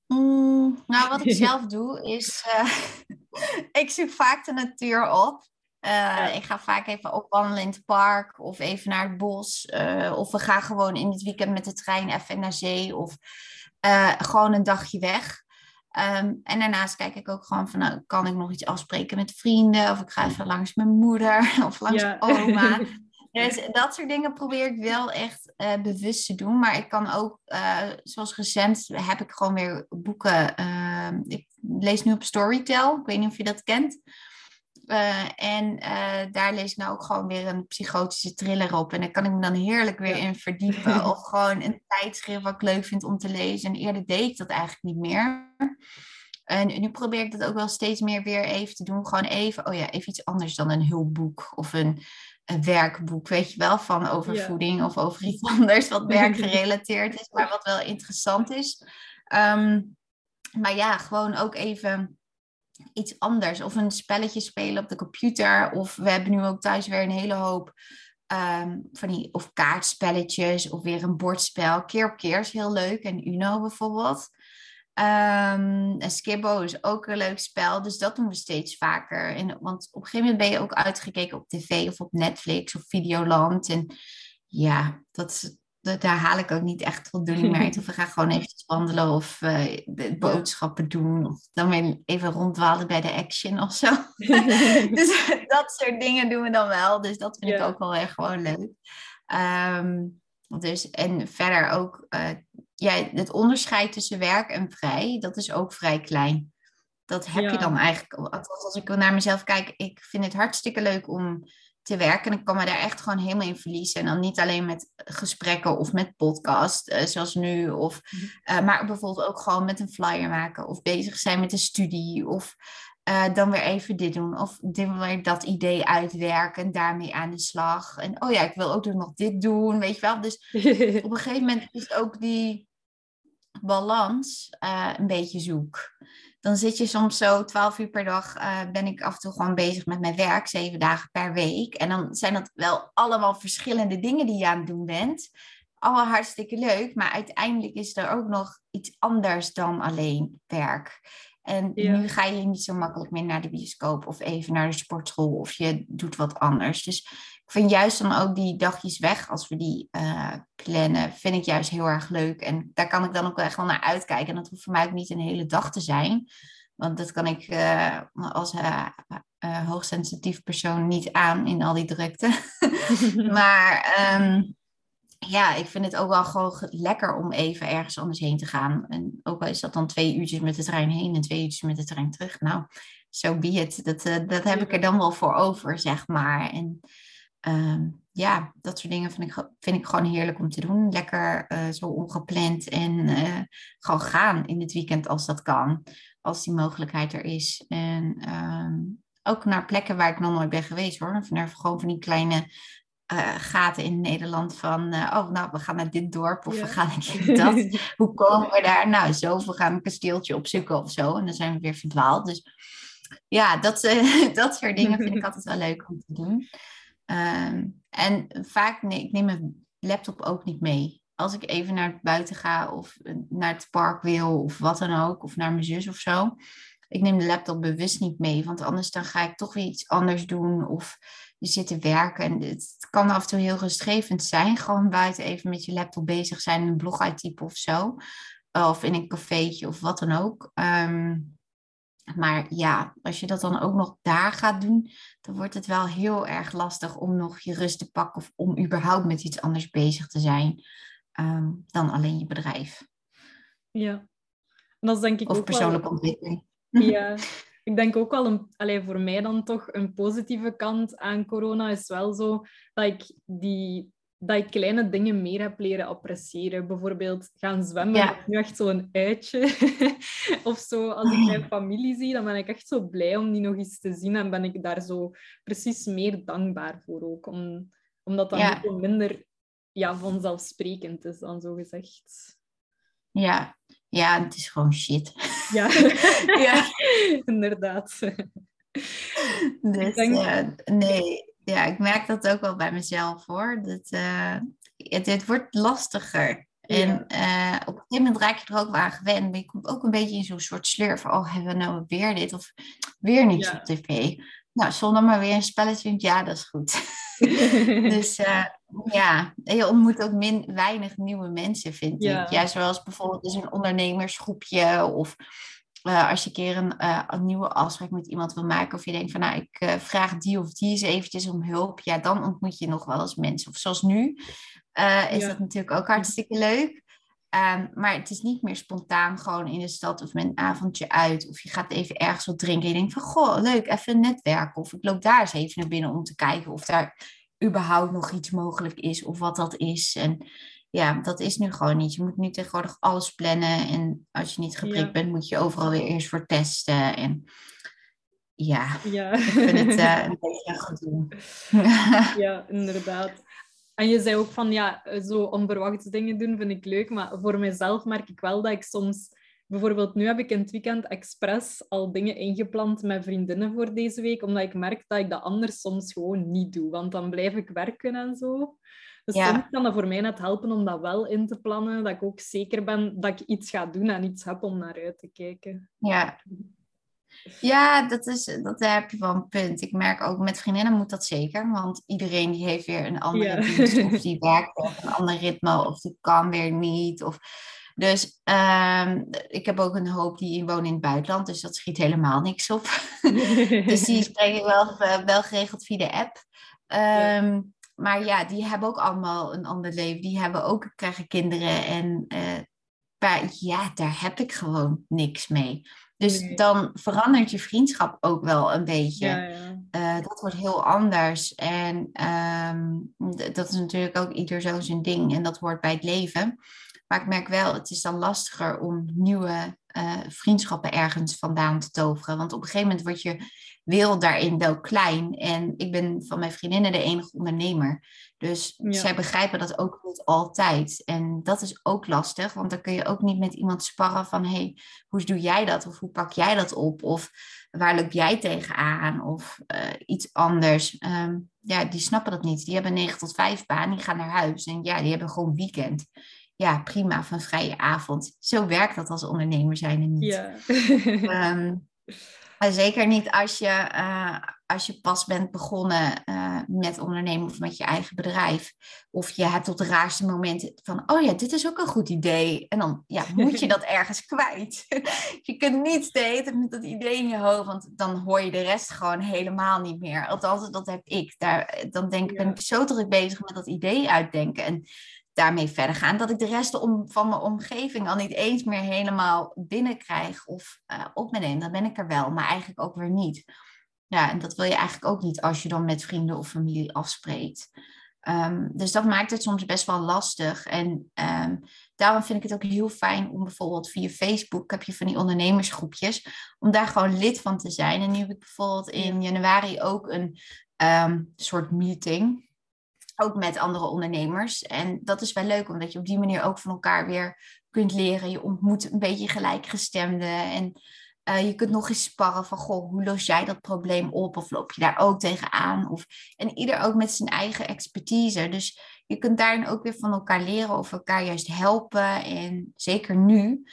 Mm, nou, wat ik zelf doe is, uh, ik zoek vaak de natuur op. Uh, ja. Ik ga vaak even opwandelen in het park of even naar het bos. Uh, of we gaan gewoon in het weekend met de trein even naar zee of gewoon een dagje weg. Um, en daarnaast kijk ik ook gewoon van, nou, kan ik nog iets afspreken met vrienden? Of ik ga even langs mijn moeder of langs ja. oma. Dus dat soort dingen probeer ik wel echt uh, bewust te doen. Maar ik kan ook, uh, zoals recent, heb ik gewoon weer boeken. Uh, ik lees nu op Storytel. Ik weet niet of je dat kent. Uh, en daar lees ik nou ook gewoon weer een psychotische thriller op. En daar kan ik me dan heerlijk weer in verdiepen. of gewoon een tijdschrift wat ik leuk vind om te lezen. En eerder deed ik dat eigenlijk niet meer. En nu probeer ik dat ook wel steeds meer weer even te doen. Gewoon even, oh ja, even iets anders dan een hulpboek of een, een werkboek, weet je wel, van over voeding of over iets anders wat werkgerelateerd is, maar wat wel interessant is. Um, maar ja, gewoon ook even iets anders. Of een spelletje spelen op de computer. Of we hebben nu ook thuis weer een hele hoop um, van die of kaartspelletjes of weer een bordspel. Keer op keer is heel leuk. En Uno bijvoorbeeld. Um, en Skibbo is ook een leuk spel, dus dat doen we steeds vaker. En, want op een gegeven moment ben je ook uitgekeken op tv of op Netflix of Videoland. En ja, dat, dat, daar haal ik ook niet echt voldoening meer uit. Of we gaan gewoon even wandelen of uh, boodschappen doen. Of dan weer even rondwalen bij de action of zo. dus dat soort dingen doen we dan wel. Dus dat vind ik ook wel echt gewoon leuk. Um, dus, en verder ook uh, ja, het onderscheid tussen werk en vrij, dat is ook vrij klein. Dat heb je dan eigenlijk, althans als ik naar mezelf kijk, ik vind het hartstikke leuk om te werken. En ik kan me daar echt gewoon helemaal in verliezen. En dan niet alleen met gesprekken of met podcast, uh, zoals nu. Of, uh, maar bijvoorbeeld ook gewoon met een flyer maken. Of bezig zijn met een studie. Of uh, dan weer even dit doen. Of dit weer dat idee uitwerken en daarmee aan de slag. En oh ja, ik wil ook nog dit doen, weet je wel. Dus op een gegeven moment is ook die balans een beetje zoek. Dan zit je soms zo twaalf uur per dag, uh, ben ik af en toe gewoon bezig met mijn werk, zeven dagen per week. En dan zijn dat wel allemaal verschillende dingen die je aan het doen bent. Allemaal hartstikke leuk, maar uiteindelijk is er ook nog iets anders dan alleen werk. En nu ga je niet zo makkelijk meer naar de bioscoop of even naar de sportschool of je doet wat anders. Dus ik vind juist dan ook die dagjes weg, als we die uh, plannen, vind ik juist heel erg leuk. En daar kan ik dan ook echt wel naar uitkijken. En dat hoeft voor mij ook niet een hele dag te zijn. Want dat kan ik uh, als uh, hoogsensitief persoon niet aan in al die drukte. maar um, ja, ik vind het ook wel gewoon lekker om even ergens anders heen te gaan. En ook al is dat dan twee uurtjes met de trein heen en twee uurtjes met de trein terug. Nou, zo so be it. Dat, dat heb ik er dan wel voor over, zeg maar. En um, ja, dat soort dingen vind ik, vind ik gewoon heerlijk om te doen. Lekker uh, zo ongepland en uh, gewoon gaan in het weekend als dat kan. Als die mogelijkheid er is. En um, ook naar plekken waar ik nog nooit ben geweest hoor. Naar gewoon van die kleine uh, gaten in Nederland van, uh, oh nou, we gaan naar dit dorp of we gaan naar dat. Hoe komen we daar? Nou, zo, we gaan een kasteeltje opzoeken of zo. En dan zijn we weer verdwaald. Dus ja, dat, uh, dat soort dingen vind ik altijd wel leuk om te doen. Um, en vaak, nee, ik neem mijn laptop ook niet mee. Als ik even naar buiten ga of naar het park wil of wat dan ook, of naar mijn zus of zo. Ik neem de laptop bewust niet mee, want anders dan ga ik toch weer iets anders doen of je zit te werken. En het kan af en toe heel rustgevend zijn. Gewoon buiten even met je laptop bezig zijn, een blog uittypen of zo. Of in een cafeetje of wat dan ook. Um, maar ja, als je dat dan ook nog daar gaat doen, dan wordt het wel heel erg lastig om nog je rust te pakken of om überhaupt met iets anders bezig te zijn um, dan alleen je bedrijf. Ja, en dat is denk ik of ook persoonlijke ontwikkeling. Ja, ik denk ook wel, een, voor mij dan toch een positieve kant aan corona is wel zo dat ik die dat ik kleine dingen meer heb leren appreciëren. Bijvoorbeeld gaan zwemmen, ja. nu echt zo'n uitje. of zo, als ik mijn familie zie, dan ben ik echt zo blij om die nog eens te zien. En ben ik daar zo precies meer dankbaar voor ook. Om, omdat dat ja. minder ja, vanzelfsprekend is dan zo gezegd. Ja. ja, het is gewoon shit. Ja, ja. inderdaad. Dus, denk... uh, nee, ja, ik merk dat ook wel bij mezelf hoor. Dat, uh, het, het, wordt lastiger. En uh, op een gegeven moment raak je er ook wel aan gewend. Maar je komt ook een beetje in zo'n soort sleur van... oh, hebben we nou weer dit of weer ja. op tv? Nou, zonder maar weer een spelletje. Ja, dat is goed. dus uh, ja, je ontmoet ook min, weinig nieuwe mensen, vind ja. ik. Ja, zoals bijvoorbeeld dus een ondernemersgroepje... of uh, als je een keer een, uh, een, nieuwe afspraak met iemand wil maken, of je denkt van nou, ik uh, vraag die of die eens eventjes om hulp, ja, dan ontmoet je nog wel eens mensen. Of zoals nu is ja. dat natuurlijk ook hartstikke leuk. Um, maar het is niet meer spontaan gewoon in de stad of met een avondje uit. Of je gaat even ergens wat drinken en je denkt van goh, leuk, even netwerken. Of ik loop daar eens even naar binnen om te kijken of daar überhaupt nog iets mogelijk is of wat dat is. En ja, dat is nu gewoon niet. Je moet nu tegenwoordig alles plannen. En als je niet geprikt ja. bent, moet je overal weer eerst voor testen. En ja, ja. ik vind het uh, een beetje goed doen. ja, inderdaad. En je zei ook van, ja, zo onverwachte dingen doen vind ik leuk. Maar voor mezelf merk ik wel dat ik soms... Bijvoorbeeld nu heb ik in het weekend expres al dingen ingepland met vriendinnen voor deze week. Omdat ik merk dat ik dat anders soms gewoon niet doe. Want dan blijf ik werken en zo. Dus ja. soms kan dat voor mij net helpen om dat wel in te plannen. Dat ik ook zeker ben dat ik iets ga doen en iets heb om naar uit te kijken. Ja, ja dat, is, dat daar heb je wel een punt. Ik merk ook met vriendinnen moet dat zeker. Want iedereen die heeft weer een andere ja. dienst. Of die werkt op een ander ritme. Of die kan weer niet. Of... Dus um, ik heb ook een hoop die wonen in het buitenland. Dus dat schiet helemaal niks op. dus die spreek ik wel, wel geregeld via de app. Um, ja maar ja, die hebben ook allemaal een ander leven. Die hebben ook, krijgen kinderen. En uh, maar ja, daar heb ik gewoon niks mee. Dus nee. dan verandert je vriendschap ook wel een beetje. Ja, ja. Uh, dat wordt heel anders. En um, dat is natuurlijk ook ieder zo zijn ding. En dat hoort bij het leven. Maar ik merk wel, het is dan lastiger om nieuwe uh, vriendschappen ergens vandaan te toveren. Want op een gegeven moment wordt je wereld daarin wel klein. En ik ben van mijn vriendinnen de enige ondernemer. Dus ja. zij begrijpen dat ook niet altijd. En dat is ook lastig, want dan kun je ook niet met iemand sparren van... hé, hey, hoe doe jij dat? Of hoe pak jij dat op? Of waar loop jij tegenaan? Of uh, iets anders. Um, ja, die snappen dat niet. Die hebben een 9 tot 5 baan, die gaan naar huis. En ja, die hebben gewoon weekend. ja, prima, van vrije avond. Zo werkt dat als ondernemer zijn en niet. Ja. Ehm, zeker niet als je, uh, als je pas bent begonnen uh, met ondernemen of met je eigen bedrijf. Of je hebt op de raarste momenten van, oh ja, dit is ook een goed idee. En dan ja, moet je dat ergens kwijt. je kunt niet steeds met dat idee in je hoofd, want dan hoor je de rest gewoon helemaal niet meer. Althans, dat heb ik. Daar, dan denk, ben ik zo druk bezig met dat idee uitdenken. En daarmee verder gaan. Dat ik de rest om, van mijn omgeving al niet eens meer helemaal binnenkrijg of uh, op me neem. Dan ben ik er wel, maar eigenlijk ook weer niet. Ja, en dat wil je eigenlijk ook niet als je dan met vrienden of familie afspreekt. Um, dus dat maakt het soms best wel lastig. En um, daarom vind ik het ook heel fijn om bijvoorbeeld via Facebook heb je van die ondernemersgroepjes, om daar gewoon lid van te zijn. En nu heb ik bijvoorbeeld in januari ook een um, soort meeting ook met andere ondernemers. En dat is wel leuk, omdat je op die manier ook van elkaar weer kunt leren. Je ontmoet een beetje gelijkgestemden en uh, je kunt nog eens sparren van, goh, hoe los jij dat probleem op? Of loop je daar ook tegenaan? Of, en ieder ook met zijn eigen expertise. Dus je kunt daarin ook weer van elkaar leren of elkaar juist helpen. En zeker nu.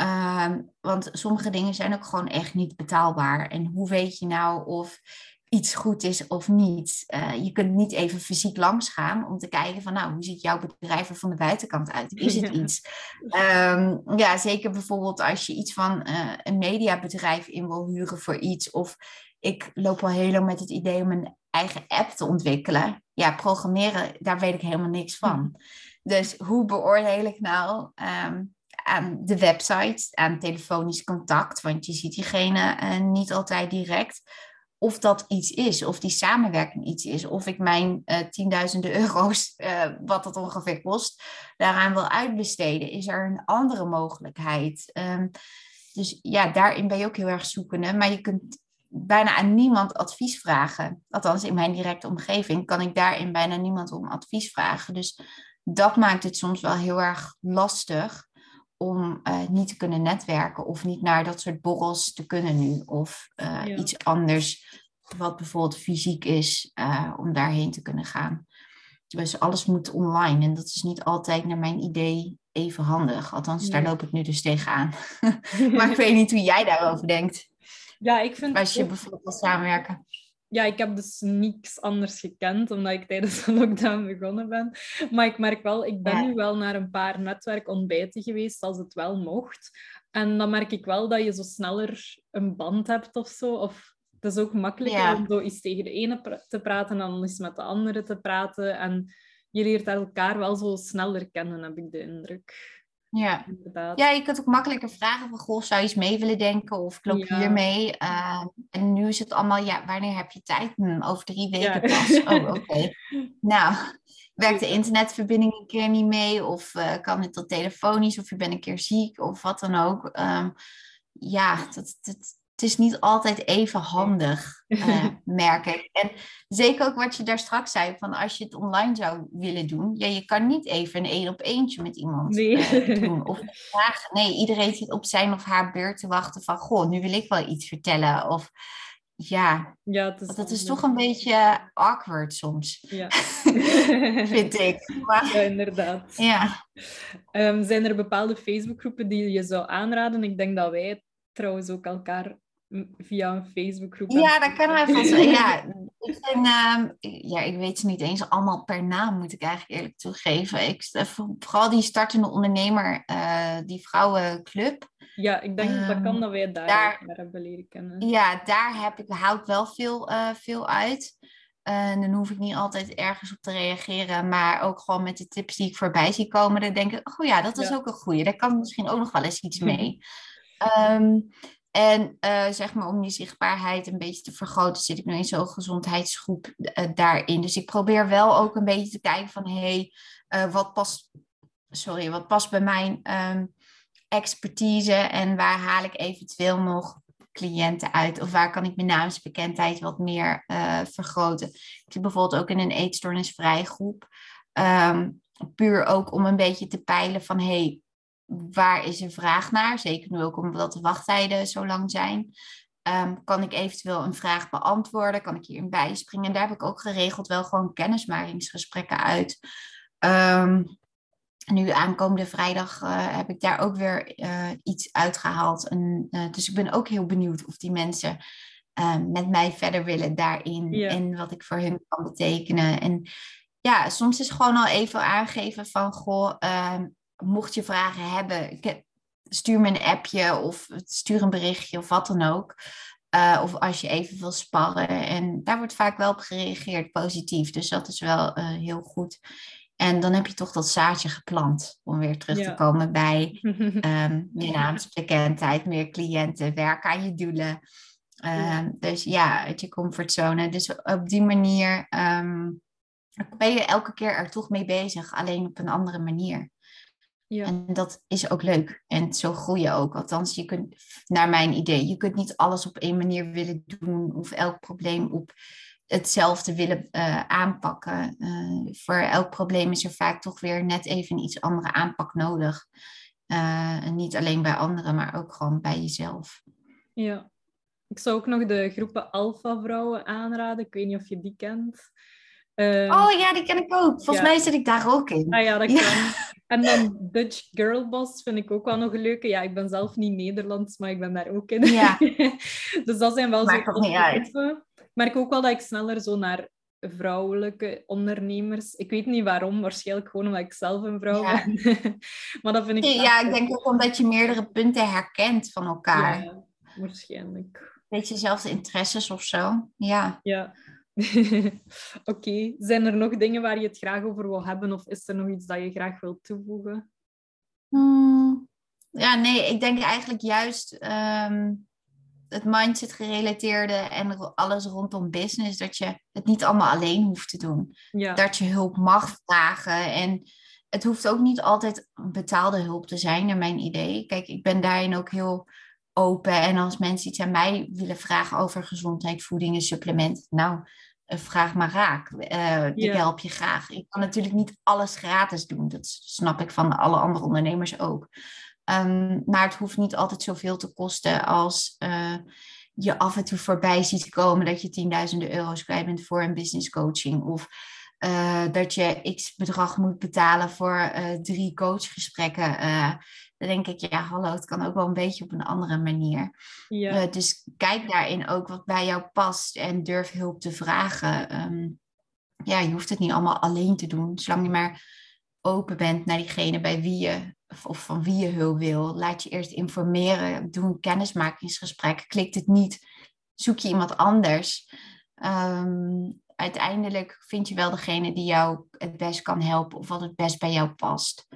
Uh, want sommige dingen zijn ook gewoon echt niet betaalbaar. En hoe weet je nou of iets goed is of niet. Uh, je kunt niet even fysiek langsgaan om te kijken van, nou, hoe ziet jouw bedrijf er van de buitenkant uit? Is het iets? Um, ja, zeker bijvoorbeeld als je iets van uh, een mediabedrijf in wil huren voor iets. Of ik loop al heel lang met het idee om een eigen app te ontwikkelen. Ja, programmeren, daar weet ik helemaal niks van. Dus hoe beoordeel ik nou um, aan de website, aan telefonisch contact? Want je ziet diegene uh, niet altijd direct of dat iets is, of die samenwerking iets is, of ik mijn uh, tienduizenden euro's, uh, wat dat ongeveer kost, daaraan wil uitbesteden. Is er een andere mogelijkheid? Um, dus ja, daarin ben je ook heel erg zoekende, maar je kunt bijna aan niemand advies vragen. Althans, in mijn directe omgeving kan ik daarin bijna niemand om advies vragen. Dus dat maakt het soms wel heel erg lastig om uh, niet te kunnen netwerken of niet naar dat soort borrels te kunnen nu. Of uh, ja. iets anders, wat bijvoorbeeld fysiek is, uh, om daarheen te kunnen gaan. Dus alles moet online en dat is niet altijd naar mijn idee even handig. Althans, nee. daar loop ik nu dus tegenaan. maar ik weet niet hoe jij daarover denkt. Ja, ik vind... Als je bijvoorbeeld wil samenwerken ja, ik heb dus niks anders gekend, omdat ik tijdens de lockdown begonnen ben. Maar ik merk wel, ik ben ja. nu wel naar een paar netwerkontbijten geweest, als het wel mocht. En dan merk ik wel dat je zo sneller een band hebt of zo. Of het is ook makkelijker ja. om zo eens tegen de ene te praten dan eens met de andere te praten. En je leert elkaar wel zo sneller kennen, heb ik de indruk. Ja. ja, je kunt ook makkelijker vragen van, goh, zou je eens mee willen denken? Of ik loop ja. hier mee. Uh, en nu is het allemaal, ja, wanneer heb je tijd? Hm, over drie weken ja. pas. Oh, oké. Okay. nou, werkt de internetverbinding een keer niet mee? Of uh, kan het tot telefonisch? Of je bent een keer ziek? Of wat dan ook. Um, ja, dat, dat, het is niet altijd even handig, uh, merk ik. En zeker ook wat je daar straks zei, van als je het online zou willen doen, ja, je kan niet even een één op eentje met iemand nee. uh, doen. Of vragen. Nee, iedereen zit op zijn of haar beurt te wachten van, goh, nu wil ik wel iets vertellen. Of ja, ja is dat is toch een beetje awkward soms, ja. vind ik. Maar, ja, inderdaad. Ja. Um, zijn er bepaalde Facebookgroepen die je zou aanraden? Ik denk dat wij trouwens ook elkaar via een Facebookgroep. Ja, dat kan wel van Ja, ik, ben, uh, ja, ik weet ze niet eens allemaal per naam, moet ik eigenlijk eerlijk toegeven. Ik, eh, vooral die startende ondernemer, uh, die vrouwenclub. Ja, ik denk um, dat kan dat wij daar, daar hebben leren kennen. Ja, daar heb ik, houd wel veel, uh, veel uit. En dan hoef ik niet altijd ergens op te reageren, maar ook gewoon met de tips die ik voorbij zie komen. Dan denk ik, oh ja, dat is ja. ook een goeie. Daar kan misschien ook nog wel eens iets mee. um, En uh, zeg maar om die zichtbaarheid een beetje te vergroten, zit ik nu in zo'n gezondheidsgroep uh, daarin. Dus ik probeer wel ook een beetje te kijken van hé, hey, uh, wat past, sorry, wat past bij mijn um, expertise en waar haal ik eventueel nog cliënten uit? Of waar kan ik mijn naamsbekendheid wat meer vergroten? Ik zit bijvoorbeeld ook in een eetstoornisvrij groep. Um, puur ook om een beetje te peilen van hé, hey, waar is er vraag naar? Zeker nu ook omdat de wachttijden zo lang zijn. Um, kan ik eventueel een vraag beantwoorden? Kan ik hierin bijspringen? En daar heb ik ook geregeld wel gewoon kennismakingsgesprekken uit. Um, nu aankomende vrijdag uh, heb ik daar ook weer uh, iets uitgehaald. En, uh, dus ik ben ook heel benieuwd of die mensen met mij verder willen daarin. En wat ik voor hun kan betekenen. En ja, soms is gewoon al even aangeven van... Goh, ehm, mocht je vragen hebben, stuur me een appje of stuur een berichtje of wat dan ook. of als je even wil sparren. En daar wordt vaak wel op gereageerd, positief. Dus dat is wel heel goed. En dan heb je toch dat zaadje geplant om weer terug te komen bij um, je naamsbekendheid, meer cliënten, werken aan je doelen. Um, Dus ja, uit je comfortzone. Dus op die manier um, ben je elke keer er toch mee bezig, alleen op een andere manier. Ja. En dat is ook leuk. En zo groei je ook. Althans, je kunt, naar mijn idee, je kunt niet alles op één manier willen doen of elk probleem op hetzelfde willen uh, aanpakken. Uh, voor elk probleem is er vaak toch weer net even een iets andere aanpak nodig. Uh, en niet alleen bij anderen, maar ook gewoon bij jezelf. Ja, ik zou ook nog de groepen Alpha-vrouwen aanraden. Ik weet niet of je die kent. Oh ja, die ken ik ook. Volgens mij zit ik daar ook in. Ah ja, dat kan. En dan Dutch Girl Boss vind ik ook wel nog een leuke. Ja, ik ben zelf niet Nederlands, maar ik ben daar ook in. Ja. dus dat zijn wel Maakt zo... niet uit merk ook wel dat ik sneller zo naar vrouwelijke ondernemers. Ik weet niet waarom, waarschijnlijk gewoon omdat ik zelf een vrouw ben. maar dat vind ik. Ja, ik denk ook omdat je meerdere punten herkent van elkaar. Ja, waarschijnlijk. Weet je, zelfde interesses of zo. Ja. Ja. Oké, zijn er nog dingen waar je het graag over wil hebben, of is er nog iets dat je graag wilt toevoegen? Hmm. Ja, nee, ik denk eigenlijk juist. Ehm, het mindset gerelateerde en alles rondom business, dat je het niet allemaal alleen hoeft te doen. Dat je hulp mag vragen. En het hoeft ook niet altijd betaalde hulp te zijn, naar mijn idee. Kijk, ik ben daarin ook heel open. En als mensen iets aan mij willen vragen over gezondheid, voeding en supplement, nou, eh, vraag maar raak. Uh, ik help je graag. Ik kan natuurlijk niet alles gratis doen. Dat snap ik van alle andere ondernemers ook. Um, maar het hoeft niet altijd zoveel te kosten als uh, je af en toe voorbij ziet komen dat je tienduizenden euro's kwijt bent voor een business coaching. Of uh, dat je x bedrag moet betalen voor drie coachgesprekken. Dan denk ik, ja, hallo, het kan ook wel een beetje op een andere manier. Ja. dus kijk daarin ook wat bij jou past en durf hulp te vragen. Um, ja, je hoeft het niet allemaal alleen te doen, zolang je maar open bent naar diegene bij wie je of van wie je hulp wil. Laat je eerst informeren. Doe een kennismakingsgesprek. Klikt het niet, zoek je iemand anders. Um, uiteindelijk vind je wel degene die jou het best kan helpen of wat het best bij jou past.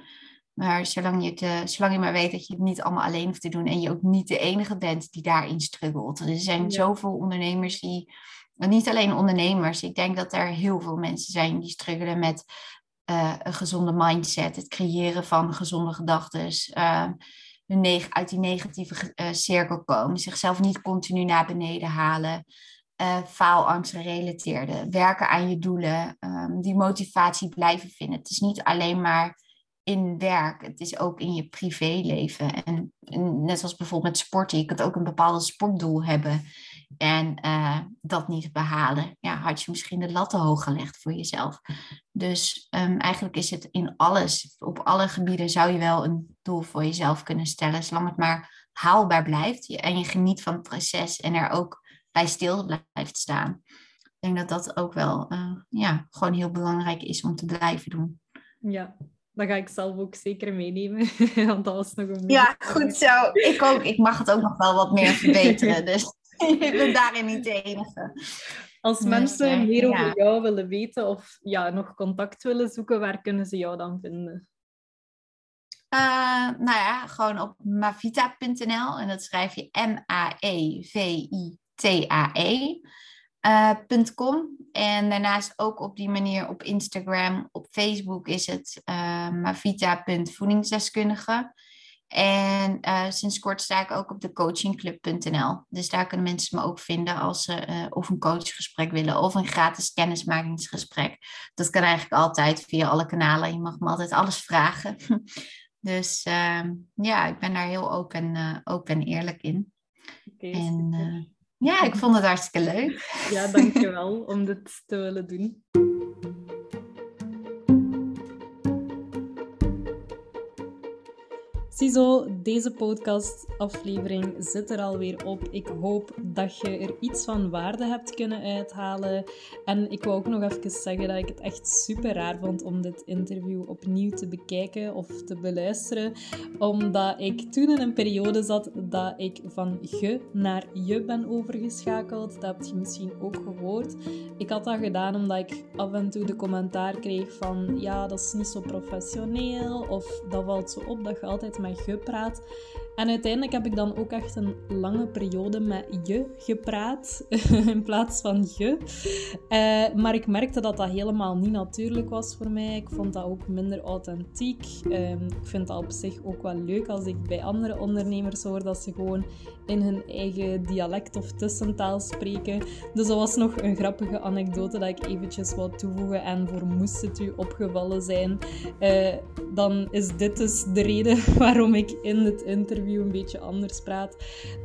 Maar zolang je, het, uh, zolang je maar weet dat je het niet allemaal alleen hoeft te doen en je ook niet de enige bent die daarin struggelt. Er zijn zoveel ondernemers die, niet alleen ondernemers, ik denk dat er heel veel mensen zijn die struggelen met uh, een gezonde mindset, het creëren van gezonde gedachten, uh, uit die negatieve uh, cirkel komen, zichzelf niet continu naar beneden halen, faalangst gerelateerde, werken aan je doelen, um, die motivatie blijven vinden. Het is niet alleen maar in werk, het is ook in je privéleven. En, net zoals bijvoorbeeld met sporten, je kunt ook een bepaald sportdoel hebben en uh, dat niet behalen, ja, had je misschien de lat te hoog gelegd voor jezelf. Dus um, eigenlijk is het in alles, op alle gebieden zou je wel een doel voor jezelf kunnen stellen, zolang het maar haalbaar blijft en je geniet van het proces en er ook bij stil blijft staan. Ik denk dat dat ook wel uh, ja, gewoon heel belangrijk is om te blijven doen. Ja, dat ga ik zelf ook zeker meenemen, want dat was nog een... Ja, goed zo. Ik ook. Ik mag het ook nog wel wat meer verbeteren, dus ik ben daarin niet de enige. Als mensen meer over jou willen weten of ja, nog contact willen zoeken, waar kunnen ze jou dan vinden? Uh, nou ja, gewoon op mavita.nl en dat schrijf je M-A-E-V-I-T-A-E. Uh, .com. En daarnaast ook op die manier op Instagram, op Facebook is het uh, mavita.voedingsdeskundige. En uh, sinds kort sta ik ook op de coachingclub.nl. Dus daar kunnen mensen me ook vinden als ze uh, of een coachgesprek willen of een gratis kennismakingsgesprek. Dat kan eigenlijk altijd via alle kanalen. Je mag me altijd alles vragen. dus uh, ja, ik ben daar heel open, open en eerlijk in. Okay, en ja, ik vond het hartstikke leuk. Ja, dankjewel om dit te willen doen. Ziezo, deze podcast-aflevering zit er alweer op. Ik hoop dat je er iets van waarde hebt kunnen uithalen. En ik wou ook nog even zeggen dat ik het echt super raar vond om dit interview opnieuw te bekijken of te beluisteren. Omdat ik toen in een periode zat dat ik van ge naar je ben overgeschakeld. Dat heb je misschien ook gehoord. Ik had dat gedaan omdat ik af en toe de commentaar kreeg van ja, dat is niet zo professioneel. Of dat valt zo op dat je altijd met je praat. En uiteindelijk heb ik dan ook echt een lange periode met je gepraat in plaats van je. Uh, maar ik merkte dat dat helemaal niet natuurlijk was voor mij. Ik vond dat ook minder authentiek. Uh, ik vind dat op zich ook wel leuk als ik bij andere ondernemers hoor dat ze gewoon in hun eigen dialect of tussentaal spreken. Dus dat was nog een grappige anekdote dat ik eventjes wou toevoegen. En voor moest het u opgevallen zijn, uh, dan is dit dus de reden waarom ik in het interview een beetje anders praat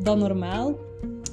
dan normaal.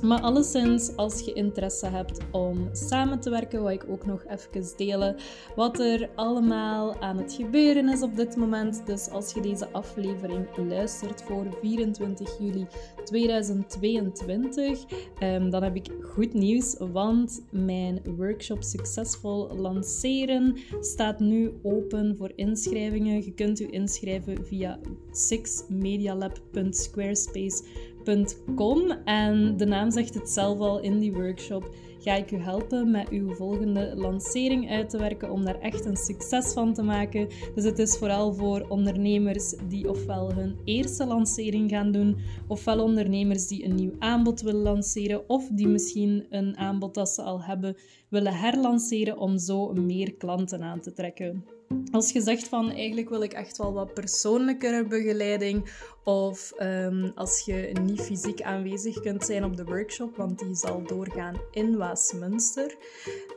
Maar alleszins, als je interesse hebt om samen te werken, wil ik ook nog even delen wat er allemaal aan het gebeuren is op dit moment. Dus als je deze aflevering luistert voor 24 juli 2022, ehm, dan heb ik goed nieuws, want mijn workshop Succesvol Lanceren staat nu open voor inschrijvingen. Je kunt u inschrijven via sixmedialab.squarespace.com en de naam zegt het zelf al in die workshop. Ga ik u helpen met uw volgende lancering uit te werken om daar echt een succes van te maken. Dus het is vooral voor ondernemers die ofwel hun eerste lancering gaan doen, ofwel ondernemers die een nieuw aanbod willen lanceren, of die misschien een aanbod dat ze al hebben willen herlanceren om zo meer klanten aan te trekken. Als je zegt van eigenlijk wil ik echt wel wat persoonlijkere begeleiding, of um, als je niet fysiek aanwezig kunt zijn op de workshop, want die zal doorgaan in Waasmunster,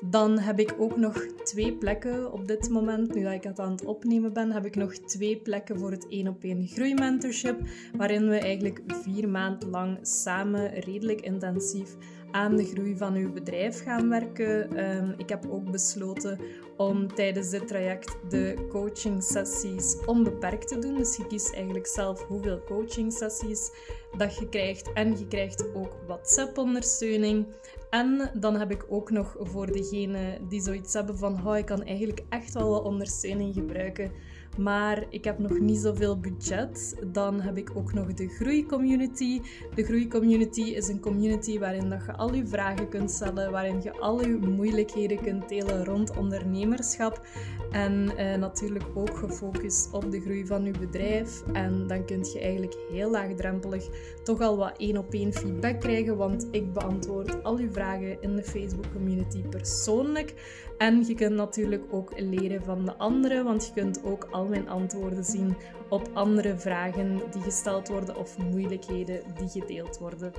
dan heb ik ook nog twee plekken op dit moment. Nu dat ik het aan het opnemen ben, heb ik nog twee plekken voor het 1 op 1 groeimentorship, waarin we eigenlijk vier maanden lang samen redelijk intensief aan de groei van uw bedrijf gaan werken. Um, ik heb ook besloten om tijdens dit traject de coaching sessies onbeperkt te doen. Dus je kiest eigenlijk zelf hoeveel coaching sessies dat je krijgt. En je krijgt ook WhatsApp-ondersteuning. En dan heb ik ook nog voor degenen die zoiets hebben van oh, ik kan eigenlijk echt wel wat ondersteuning gebruiken maar ik heb nog niet zoveel budget. Dan heb ik ook nog de Groeicommunity. De Groeicommunity is een community waarin dat je al je vragen kunt stellen, waarin je al je moeilijkheden kunt delen rond ondernemerschap. En eh, natuurlijk ook gefocust op de groei van je bedrijf. En dan kun je eigenlijk heel laagdrempelig toch al wat één op één feedback krijgen, want ik beantwoord al je vragen in de Facebook community persoonlijk. En je kunt natuurlijk ook leren van de anderen, want je kunt ook al mijn antwoorden zien op andere vragen die gesteld worden of moeilijkheden die gedeeld worden.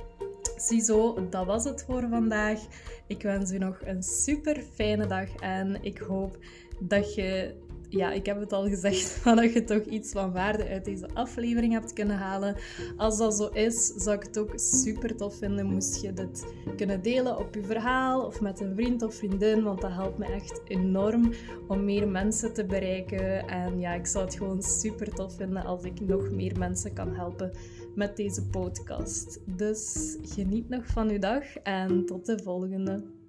Ziezo, dat was het voor vandaag. Ik wens u nog een super fijne dag en ik hoop dat je ja, ik heb het al gezegd, maar dat je toch iets van waarde uit deze aflevering hebt kunnen halen. Als dat zo is, zou ik het ook super tof vinden moest je dit kunnen delen op je verhaal of met een vriend of vriendin, want dat helpt me echt enorm om meer mensen te bereiken. En ja, ik zou het gewoon super tof vinden als ik nog meer mensen kan helpen met deze podcast. Dus geniet nog van uw dag en tot de volgende.